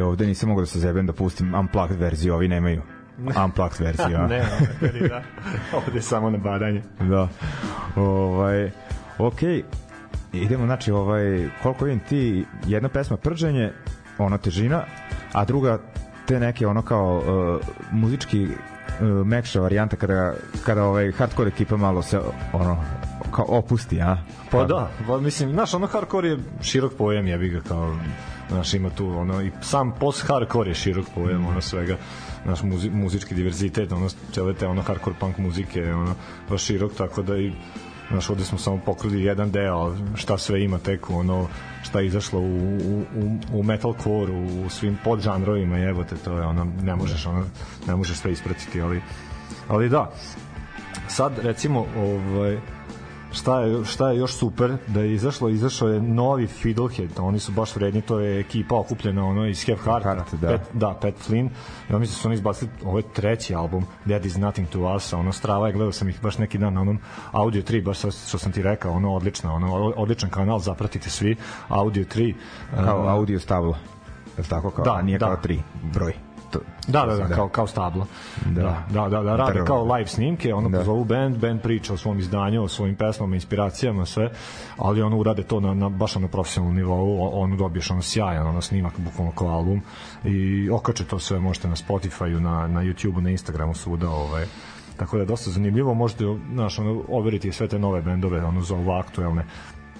E, ovde nisam mogao da se zebem da pustim unplugged verziju, ovi nemaju [LAUGHS] unplugged verziju. a? ne, ne, da. Ovde je samo na badanje. da. Ovaj, okej, idemo, znači, ovaj, koliko vidim ti, jedna pesma prđenje, ono težina, a druga te neke ono kao uh, muzički uh, mekša varijanta kada, kada ovaj hardcore ekipa malo se ono kao opusti, a? Pa da, pa mislim, znaš, ono hardcore je širok pojam, jebi ga kao, znaš, ima tu, ono, i sam post-hardcore je širok pojam, ono svega, naš muzi, muzički diverzitet, ono, cele te, ono, hardcore punk muzike, ono, baš širok, tako da i, znaš, ovde smo samo pokrili jedan deo, šta sve ima tek, ono, šta je izašlo u, u, u, u metalcore, u svim podžanrovima, jebote, to je, ono, ne možeš, ono, ne možeš sve ispratiti, ali, ali da, sad recimo ovaj šta je, šta je još super da je izašlo, izašao je novi Fiddlehead, oni su baš vredni, to je ekipa okupljena ono iz Have Heart, Heart, da. Pat, da, Pat Flynn, ja mislim da su oni izbacili ovo je treći album, That is Nothing to Us, ono strava je, gledao sam ih baš neki dan na onom Audio 3, baš što sam ti rekao, ono odlično, ono odličan kanal, zapratite svi, Audio 3. Kao uh, audio stablo. Je tako kao? Da, a nije da. kao tri broj. To, Da, da, da, kao, kao stablo. Da. Da, da, da, da rade Drvo. kao live snimke, ono Da. da. pozovu band, band priča o svom izdanju, o svojim pesmama, inspiracijama, sve, ali ono urade to na, na baš na profesionalnom nivou, ono dobiješ ono sjajan ono snimak, bukvalno kao album i okače to sve, možete na Spotify-u, na, na YouTube-u, na Instagramu, svuda, ovaj, tako da je dosta zanimljivo, možete, znaš, ono, overiti sve te nove bendove, ono, za ovo aktuelne,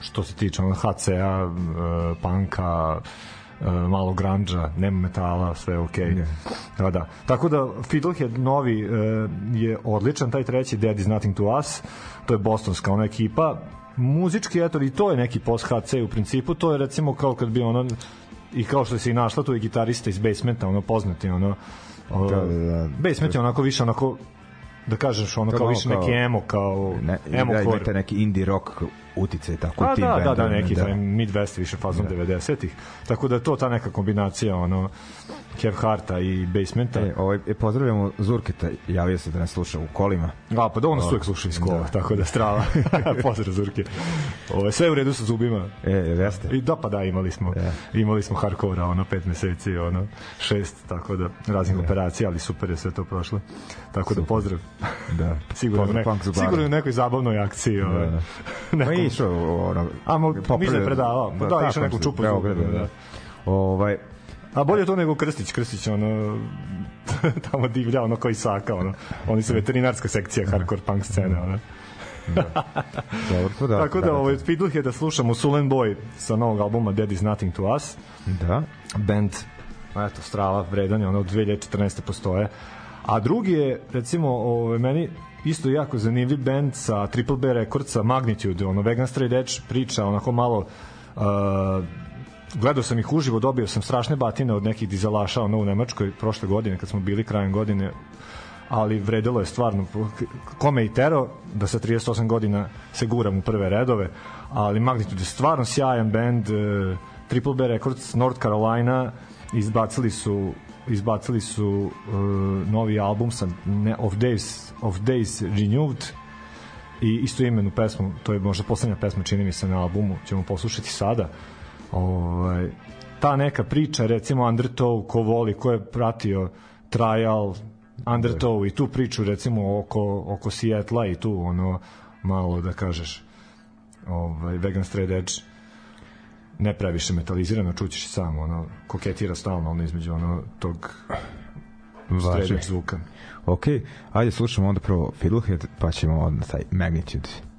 što se tiče ono, HCA, uh, Panka, e, malo grandža, nema metala, sve je okej. Okay. Da, da. Tako da Fiddlehead novi e, je odličan, taj treći Dead is Nothing to Us, to je bostonska ona ekipa. Muzički, eto, i to je neki post HC u principu, to je recimo kao kad bi ono i kao što se i našla tu je gitarista iz Basementa, ono poznati, ono o, Da, da, da. Basement je onako više onako da kažeš ono kao više kao- neki emo kao ne, emo da, core. neki indie rock utice tako Pa u tim da, da, da, neki taj Midwest više fazon da. 90-ih. Tako da to ta neka kombinacija ono Kev Harta i Basementa. E, ovaj, e, pozdravljamo Zurketa, javio se da nas sluša u kolima. A, pa da ono su uvek slušaju iz kola, da. tako da strava. [LAUGHS] Pozdrav Zurke. Ovo, sve je u redu sa zubima. E, jeste? I da, pa da, imali smo, Ja. imali smo hardcore ono, pet meseci, ono, šest, tako da, raznih operacija, ali super je sve to prošlo. Tako da, pozdrav. Da. [LAUGHS] Sigurno, Pozdrav ne, sigurno u nekoj zabavnoj akciji. Ovaj, Da, [LAUGHS] da. Je išao ono A, mo- popravlja- mislim da je predavao. Pa da, tako išao neku čupu Beogradu, zuba, da. da. Ovaj, A bolje to nego Krstić, Krstić ono [LAUGHS] tamo divlja ono koji saka ono. Oni su veterinarska sekcija hardcore punk scene ono. dobro, to da. [LAUGHS] Tako da ovaj Fiddlehead da slušamo Sulen Boy sa novog albuma Dead is Nothing to Us. Da. Band eto Strava vredan je ono od 2014. postoje. A drugi je recimo ovaj meni isto jako zanimljiv band sa Triple B Recordsa Magnitude, ono Vegan Straight Edge priča onako malo uh, gledao sam ih uživo, dobio sam strašne batine od nekih dizelaša ono u Nemačkoj prošle godine kad smo bili krajem godine ali vredelo je stvarno kome i tero da sa 38 godina se guram u prve redove ali Magnitude je stvarno sjajan band e, Triple B Records North Carolina izbacili su izbacili su e, novi album sa ne, of Days of Days Renewed i isto imenu pesmu, to je možda poslednja pesma čini mi se na albumu, ćemo poslušati sada. Ovaj ta neka priča, recimo Undertow, ko voli, ko je pratio Trial, Undertow i tu priču recimo oko, oko Seattle i tu ono malo da kažeš ovaj, Vegan Straight Edge ne previše metalizirano, čućeš i sam ono, koketira stalno ono između ono tog edge zvuka. Ok, ajde slušamo onda prvo Fiddlehead, pa ćemo onda taj Magnitude.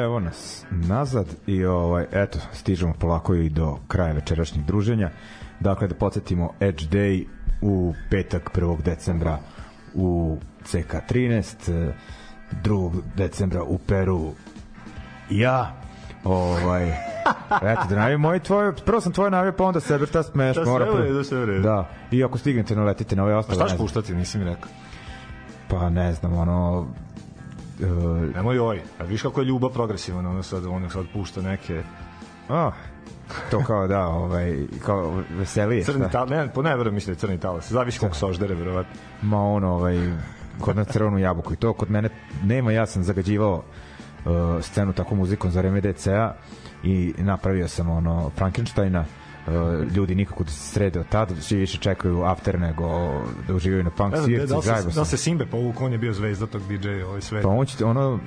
Evo nas nazad i ovaj eto stižemo polako i do kraja večerašnjeg druženja. Dakle da podsjetimo Edge Day u petak 1. decembra u CK13, eh, 2. decembra u Peru ja ovaj [LAUGHS] eto da najavim moj tvoj prvo sam tvoje najavio pa onda sebe šta smeš Da, sve mora sve u redu. da i ako stignete naletite na ove A ostale šta ne ćeš znam. puštati, nisi mi rekao. pa ne znam ono uh, Nemoj oj, a viš kako je ljubav progresivna, ono sad, ono sad pušta neke a, to kao da ovaj kao veselije crni tal, ne, po ne verujem mislim je crni talas, zavisi koliko soždere, verovatno. ma on ovaj kod nas crvenu jabuku i to kod mene nema ja sam zagađivao uh, scenu tako muzikom za vreme DC-a i napravio sam ono Frankensteina ljudi nikako da se srede od tada, svi više čekaju after nego da uživaju na punk da, svirci, da, da li sam. se Simbe povuk, on je bio zvezda tog DJ ovaj sve. Pa on će, ono,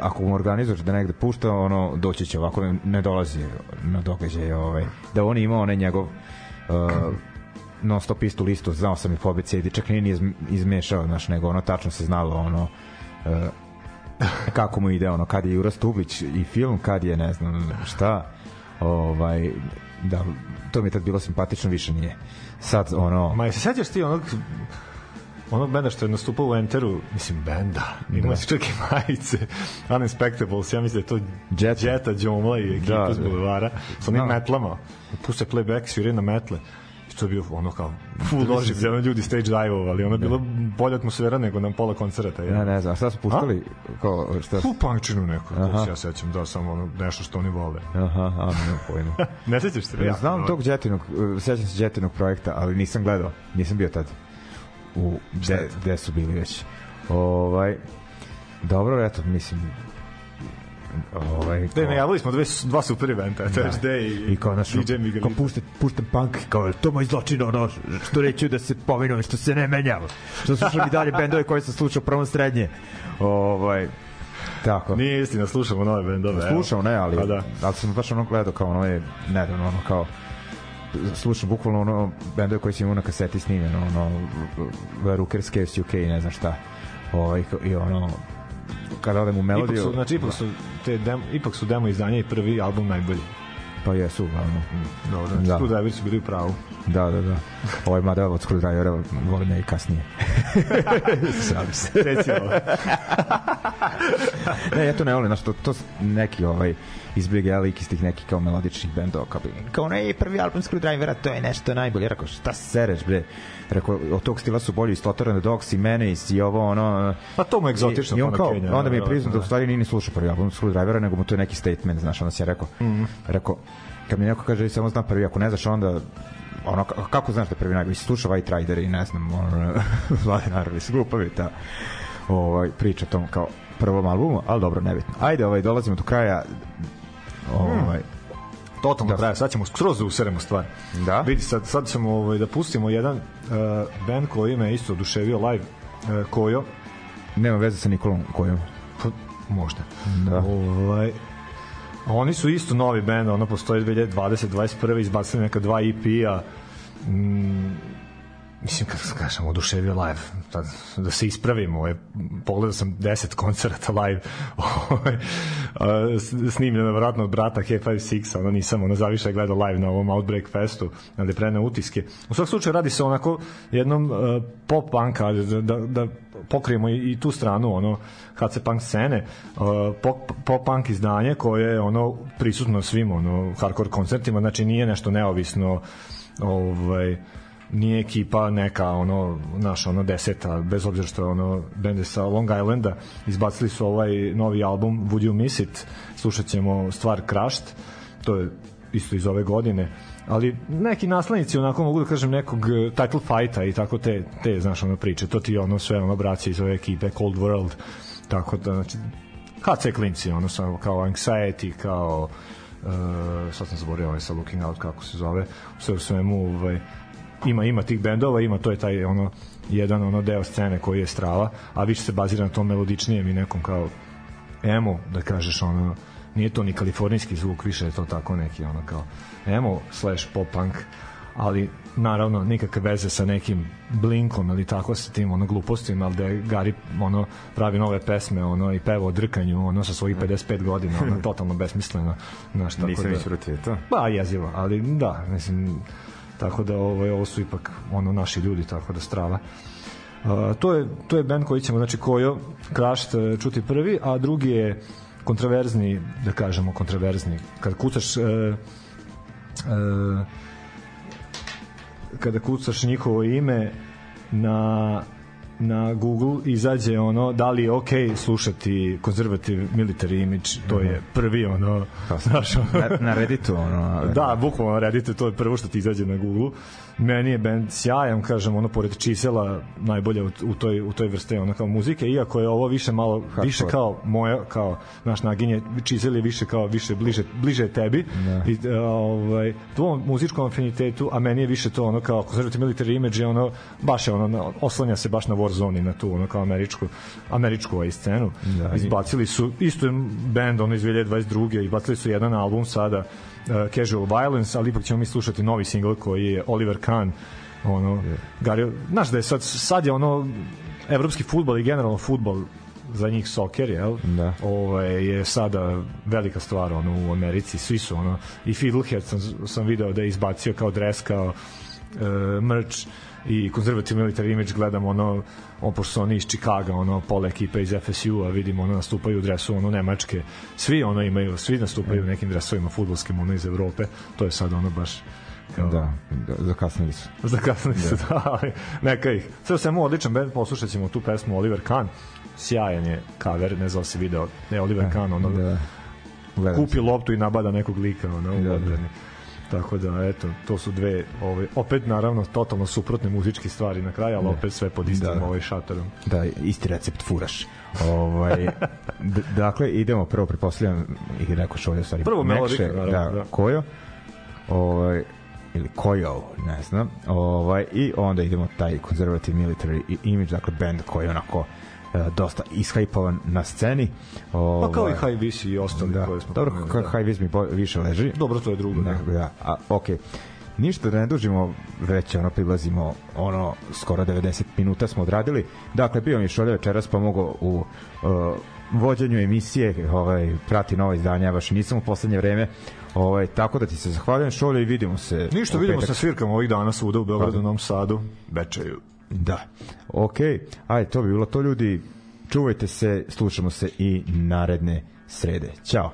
ako mu organizuješ da negde pušta, ono, doći će ovako, ne, dolazi na događaj, ovaj, da on ima onaj njegov uh, non stop istu listu, znao sam i po abecedi, čak nije ni izm- izmešao, znaš, nego ono, tačno se znalo, ono, uh, kako mu ide, ono, kad je Jura Stublić i film, kad je, ne znam, šta, ovaj, da, to mi je tad bilo simpatično, više nije. Sad, ono, Ma, se sećaš ti onog onog benda što je nastupao u Enteru, mislim benda, ima Da. se čak i majice, Uninspectables, ja mislim da je to Jetta. Jetta, Džomla i ekipa Da, da, s da. bulevara, s onim Da. metlama, puste playback, sviraju na metle, to je bio ono kao full doživlje, ono ljudi stage dive-ovali, ono je bilo bolja atmosfera nego na pola koncerta. ja ne znam, a šta su puštali? Kao, šta? Full punkčinu neku, to se ja sećam, da, samo ono, nešto što oni vole. Aha, a, nemam pojma. [LAUGHS] Ne sećaš se? Ja, znam tog Jetinog, uh, sećam se Jetinog projekta, ali nisam gledao, nisam bio tad u gde, gde su bili već. Ovaj dobro, eto, mislim ovaj Da, najavili smo dve, dva super eventa, to je Day i, i kao naš DJ kao Miguelito. puštam, puštam punk kao to moj zločin ono što neću da se povinujem što se ne menjam što slušam i dalje bendove koje sam slušao prvom srednje ovaj tako Nije istina, slušamo nove bendove. evo. slušao ne ali Pa da. ali sam baš ono gledao kao ono je nedavno ono kao slušam bukvalno ono bendove koji sam imao na kaseti snimljeno ono Rookers Caves UK ne znam šta ovaj, i ono kada odem u Ipak melodiju su, znači, ipak su, te dem, ipak su demo izdanja i prvi album najbolji. pa jesu uglavnom Dobro, znači, Da. da. Screwdriver su bili u pravu. da da da ovaj mada od Screwdrivera volim i kasnije [LAUGHS] šalim se Reci ovo. [LAUGHS] ne, ja to ne volim, znaš, to, to neki ovaj izbjeg lik iz tih nekih kao melodičnih bendova kao, bi- kao ne, prvi album Screwdrivera, to je nešto najbolje. Ja Rekao, šta sereš, bre? Rekao, od tog stila su bolji i Slaughter the Dogs i Menace i ovo, ono... Pa to mu je egzotično, I, i on pa kao, Kenja, onda mi je priznao da u da. stvari nije ni slušao prvi album Screwdrivera, nego mu to je neki statement, znaš, onda si ja rekao, mm. -hmm. rekao, kad mi neko kaže, samo znam prvi, ako ne znaš, onda ono, ka- kako znaš da je prvi najbolji? Slušao White Rider i ne znam, ono, [LAUGHS] Vlade Narodi, su glupavi ta ovaj, priča tom kao prvom albumu, ali dobro, nebitno. Ajde, ovaj, dolazimo do kraja ovaj, Totalno Da. traje, sad ćemo skroz da useremo stvar. Da. Vidi, sad, sad ćemo ovaj, da pustimo jedan uh, band koji me isto oduševio live, uh, Kojo, nema veze sa Nikolom kojom. pa, možda. Da. Ovaj, oni su isto novi band, ono postoji 2020 21 izbacili neka dva EP-a. Mm, mislim kako se kažem, oduševio live. Da, da se ispravimo ovaj, pogledao sam 10 koncerata live. [LAUGHS] Ovaj, snimljeno vratno od brata K56 ono nisam ono zaviše gledao live na ovom Outbreak Festu gde prene utiske. U svakom slučaju radi se onako jednom uh, pop punka da, da, da pokrijemo i, i tu stranu ono HC punk scene uh, pop, pop punk izdanje koje je ono prisutno svim ono hardcore koncertima znači nije nešto neovisno ovaj nije ekipa neka ono naša ono deseta bez obzira što je ono bende sa Long Islanda izbacili su ovaj novi album Would You Miss It? Slušat ćemo stvar Crushed to je isto iz ove godine. Ali neki naslednici onako mogu da kažem nekog eh, title fighta i tako te, te znaš ono priče. To ti ono sve ono braće iz ove ekipe Cold World. Tako da znači HC klinci ono samo kao Anxiety kao uh, sad sam zaboravio ovaj sa Looking Out kako se zove. Sve u svemu ovaj, ima ima tih bendova ima to je taj ono jedan ono deo scene koji je strava a više se bazira na tom melodičnijem i nekom kao emo da kažeš ono nije to ni kalifornijski zvuk više je to tako neki ono kao emo slash pop punk ali naravno nikakve veze sa nekim Blinkom ili tako sa tim ono glupostima, ali da je Gari ono pravi nove pesme ono i peva o drkanju ono sa svojih 55 godina, ono [LAUGHS] totalno besmisleno, znaš tako Nisam da. da... isprotio to. Pa jezivo, ali da, mislim tako da ovo, ovo su ipak ono naši ljudi, tako da strava. Uh, to je to je bend koji ćemo znači Kojo Krašt e, čuti prvi, a drugi je kontraverzni, da kažemo kontraverzni. Kad kucaš uh, uh, kada kucaš njihovo ime na na Google izađe ono da li je okej slušati conservative military image to je prvi ono znaš Na, na Redditu, ono... Da, bukvalno redite, to je prvo što ti izađe na Google. Meni je bend sjajan, kažem, ono pored čisela najbolje u, u toj u toj vrsti ono kao muzike, iako je ovo više malo Hardcore. više kao moja kao naš naginje čisel je više kao više bliže bliže tebi Da. i e, ovaj tvom muzičkom afinitetu, a meni je više to ono kao conservative military image je ono baš je ono oslanja se baš na Warzone i na tu ono kao američku američku ovaj scenu. Da, Izbacili su isto bend ono iz 2022. izbacili su jedan album sada uh, Casual Violence, ali ipak ćemo mi slušati novi single koji je Oliver Kahn ono, Gary, znaš da je sad, sad je ono evropski futbol i generalno futbol za njih soker, jel? Da. Ovaj je sada velika stvar ono u Americi, svi su ono i Fiddlehead sam, sam video da je izbacio kao dres kao uh, merch i conservative military image gledam ono on pošto su oni iz Chicaga ono pola ekipe iz FSU-a vidimo ono nastupaju u dresu ono Nemačke svi ono imaju svi nastupaju u nekim dresovima fudbalskim ono iz Evrope to je sad ono baš kao, Da, da, zakasnili su. [LAUGHS] Zakasnili su, da, ali neka ih. Sve u svemu odličan band, poslušat ćemo tu pesmu Oliver Kahn. Sjajan je cover, ne znam da si video, ne Oliver Kahn, ono, Da. Gledam kupi loptu i nabada nekog lika, ono, u Da, da. odbrani. Tako da, eto, to su dve, ovaj, opet naravno totalno suprotne muzičke stvari na kraju, ali opet sve pod istim Da. ovaj šatorom. Da, isti recept furaš. Ovaj, dakle, idemo prvo, prepostavljam, i rekao što ovdje stvari. Prvo Mekše, naravno, da, da. Kojo, ovaj, ili Kojo, ne znam, ovaj, i onda idemo taj conservative military image, dakle, band koji onako dosta ishajpovan na sceni. Ovaj, Pa kao i High Vis i ostali da. koje smo Dobro, kako da. High Vis mi više leži. Dobro, to je drugo. Da. Da. A, okej. Ništa da ne dužimo, već ono prilazimo ono skoro 90 minuta smo odradili. Dakle bio mi Šolja večeras pomogao u uh, vođenju emisije, ovaj prati nova izdanja, ja baš nisam u poslednje vreme. Ovaj tako da ti se zahvaljujem Šolja i vidimo se. Ništa, vidimo se svirkamo ovih dana svuda u Beogradu. Novom Sadu, Bečeju. Da. Okej. Ajde, to bi bilo to ljudi. Čuvajte se, slušamo se i naredne srede. Ćao.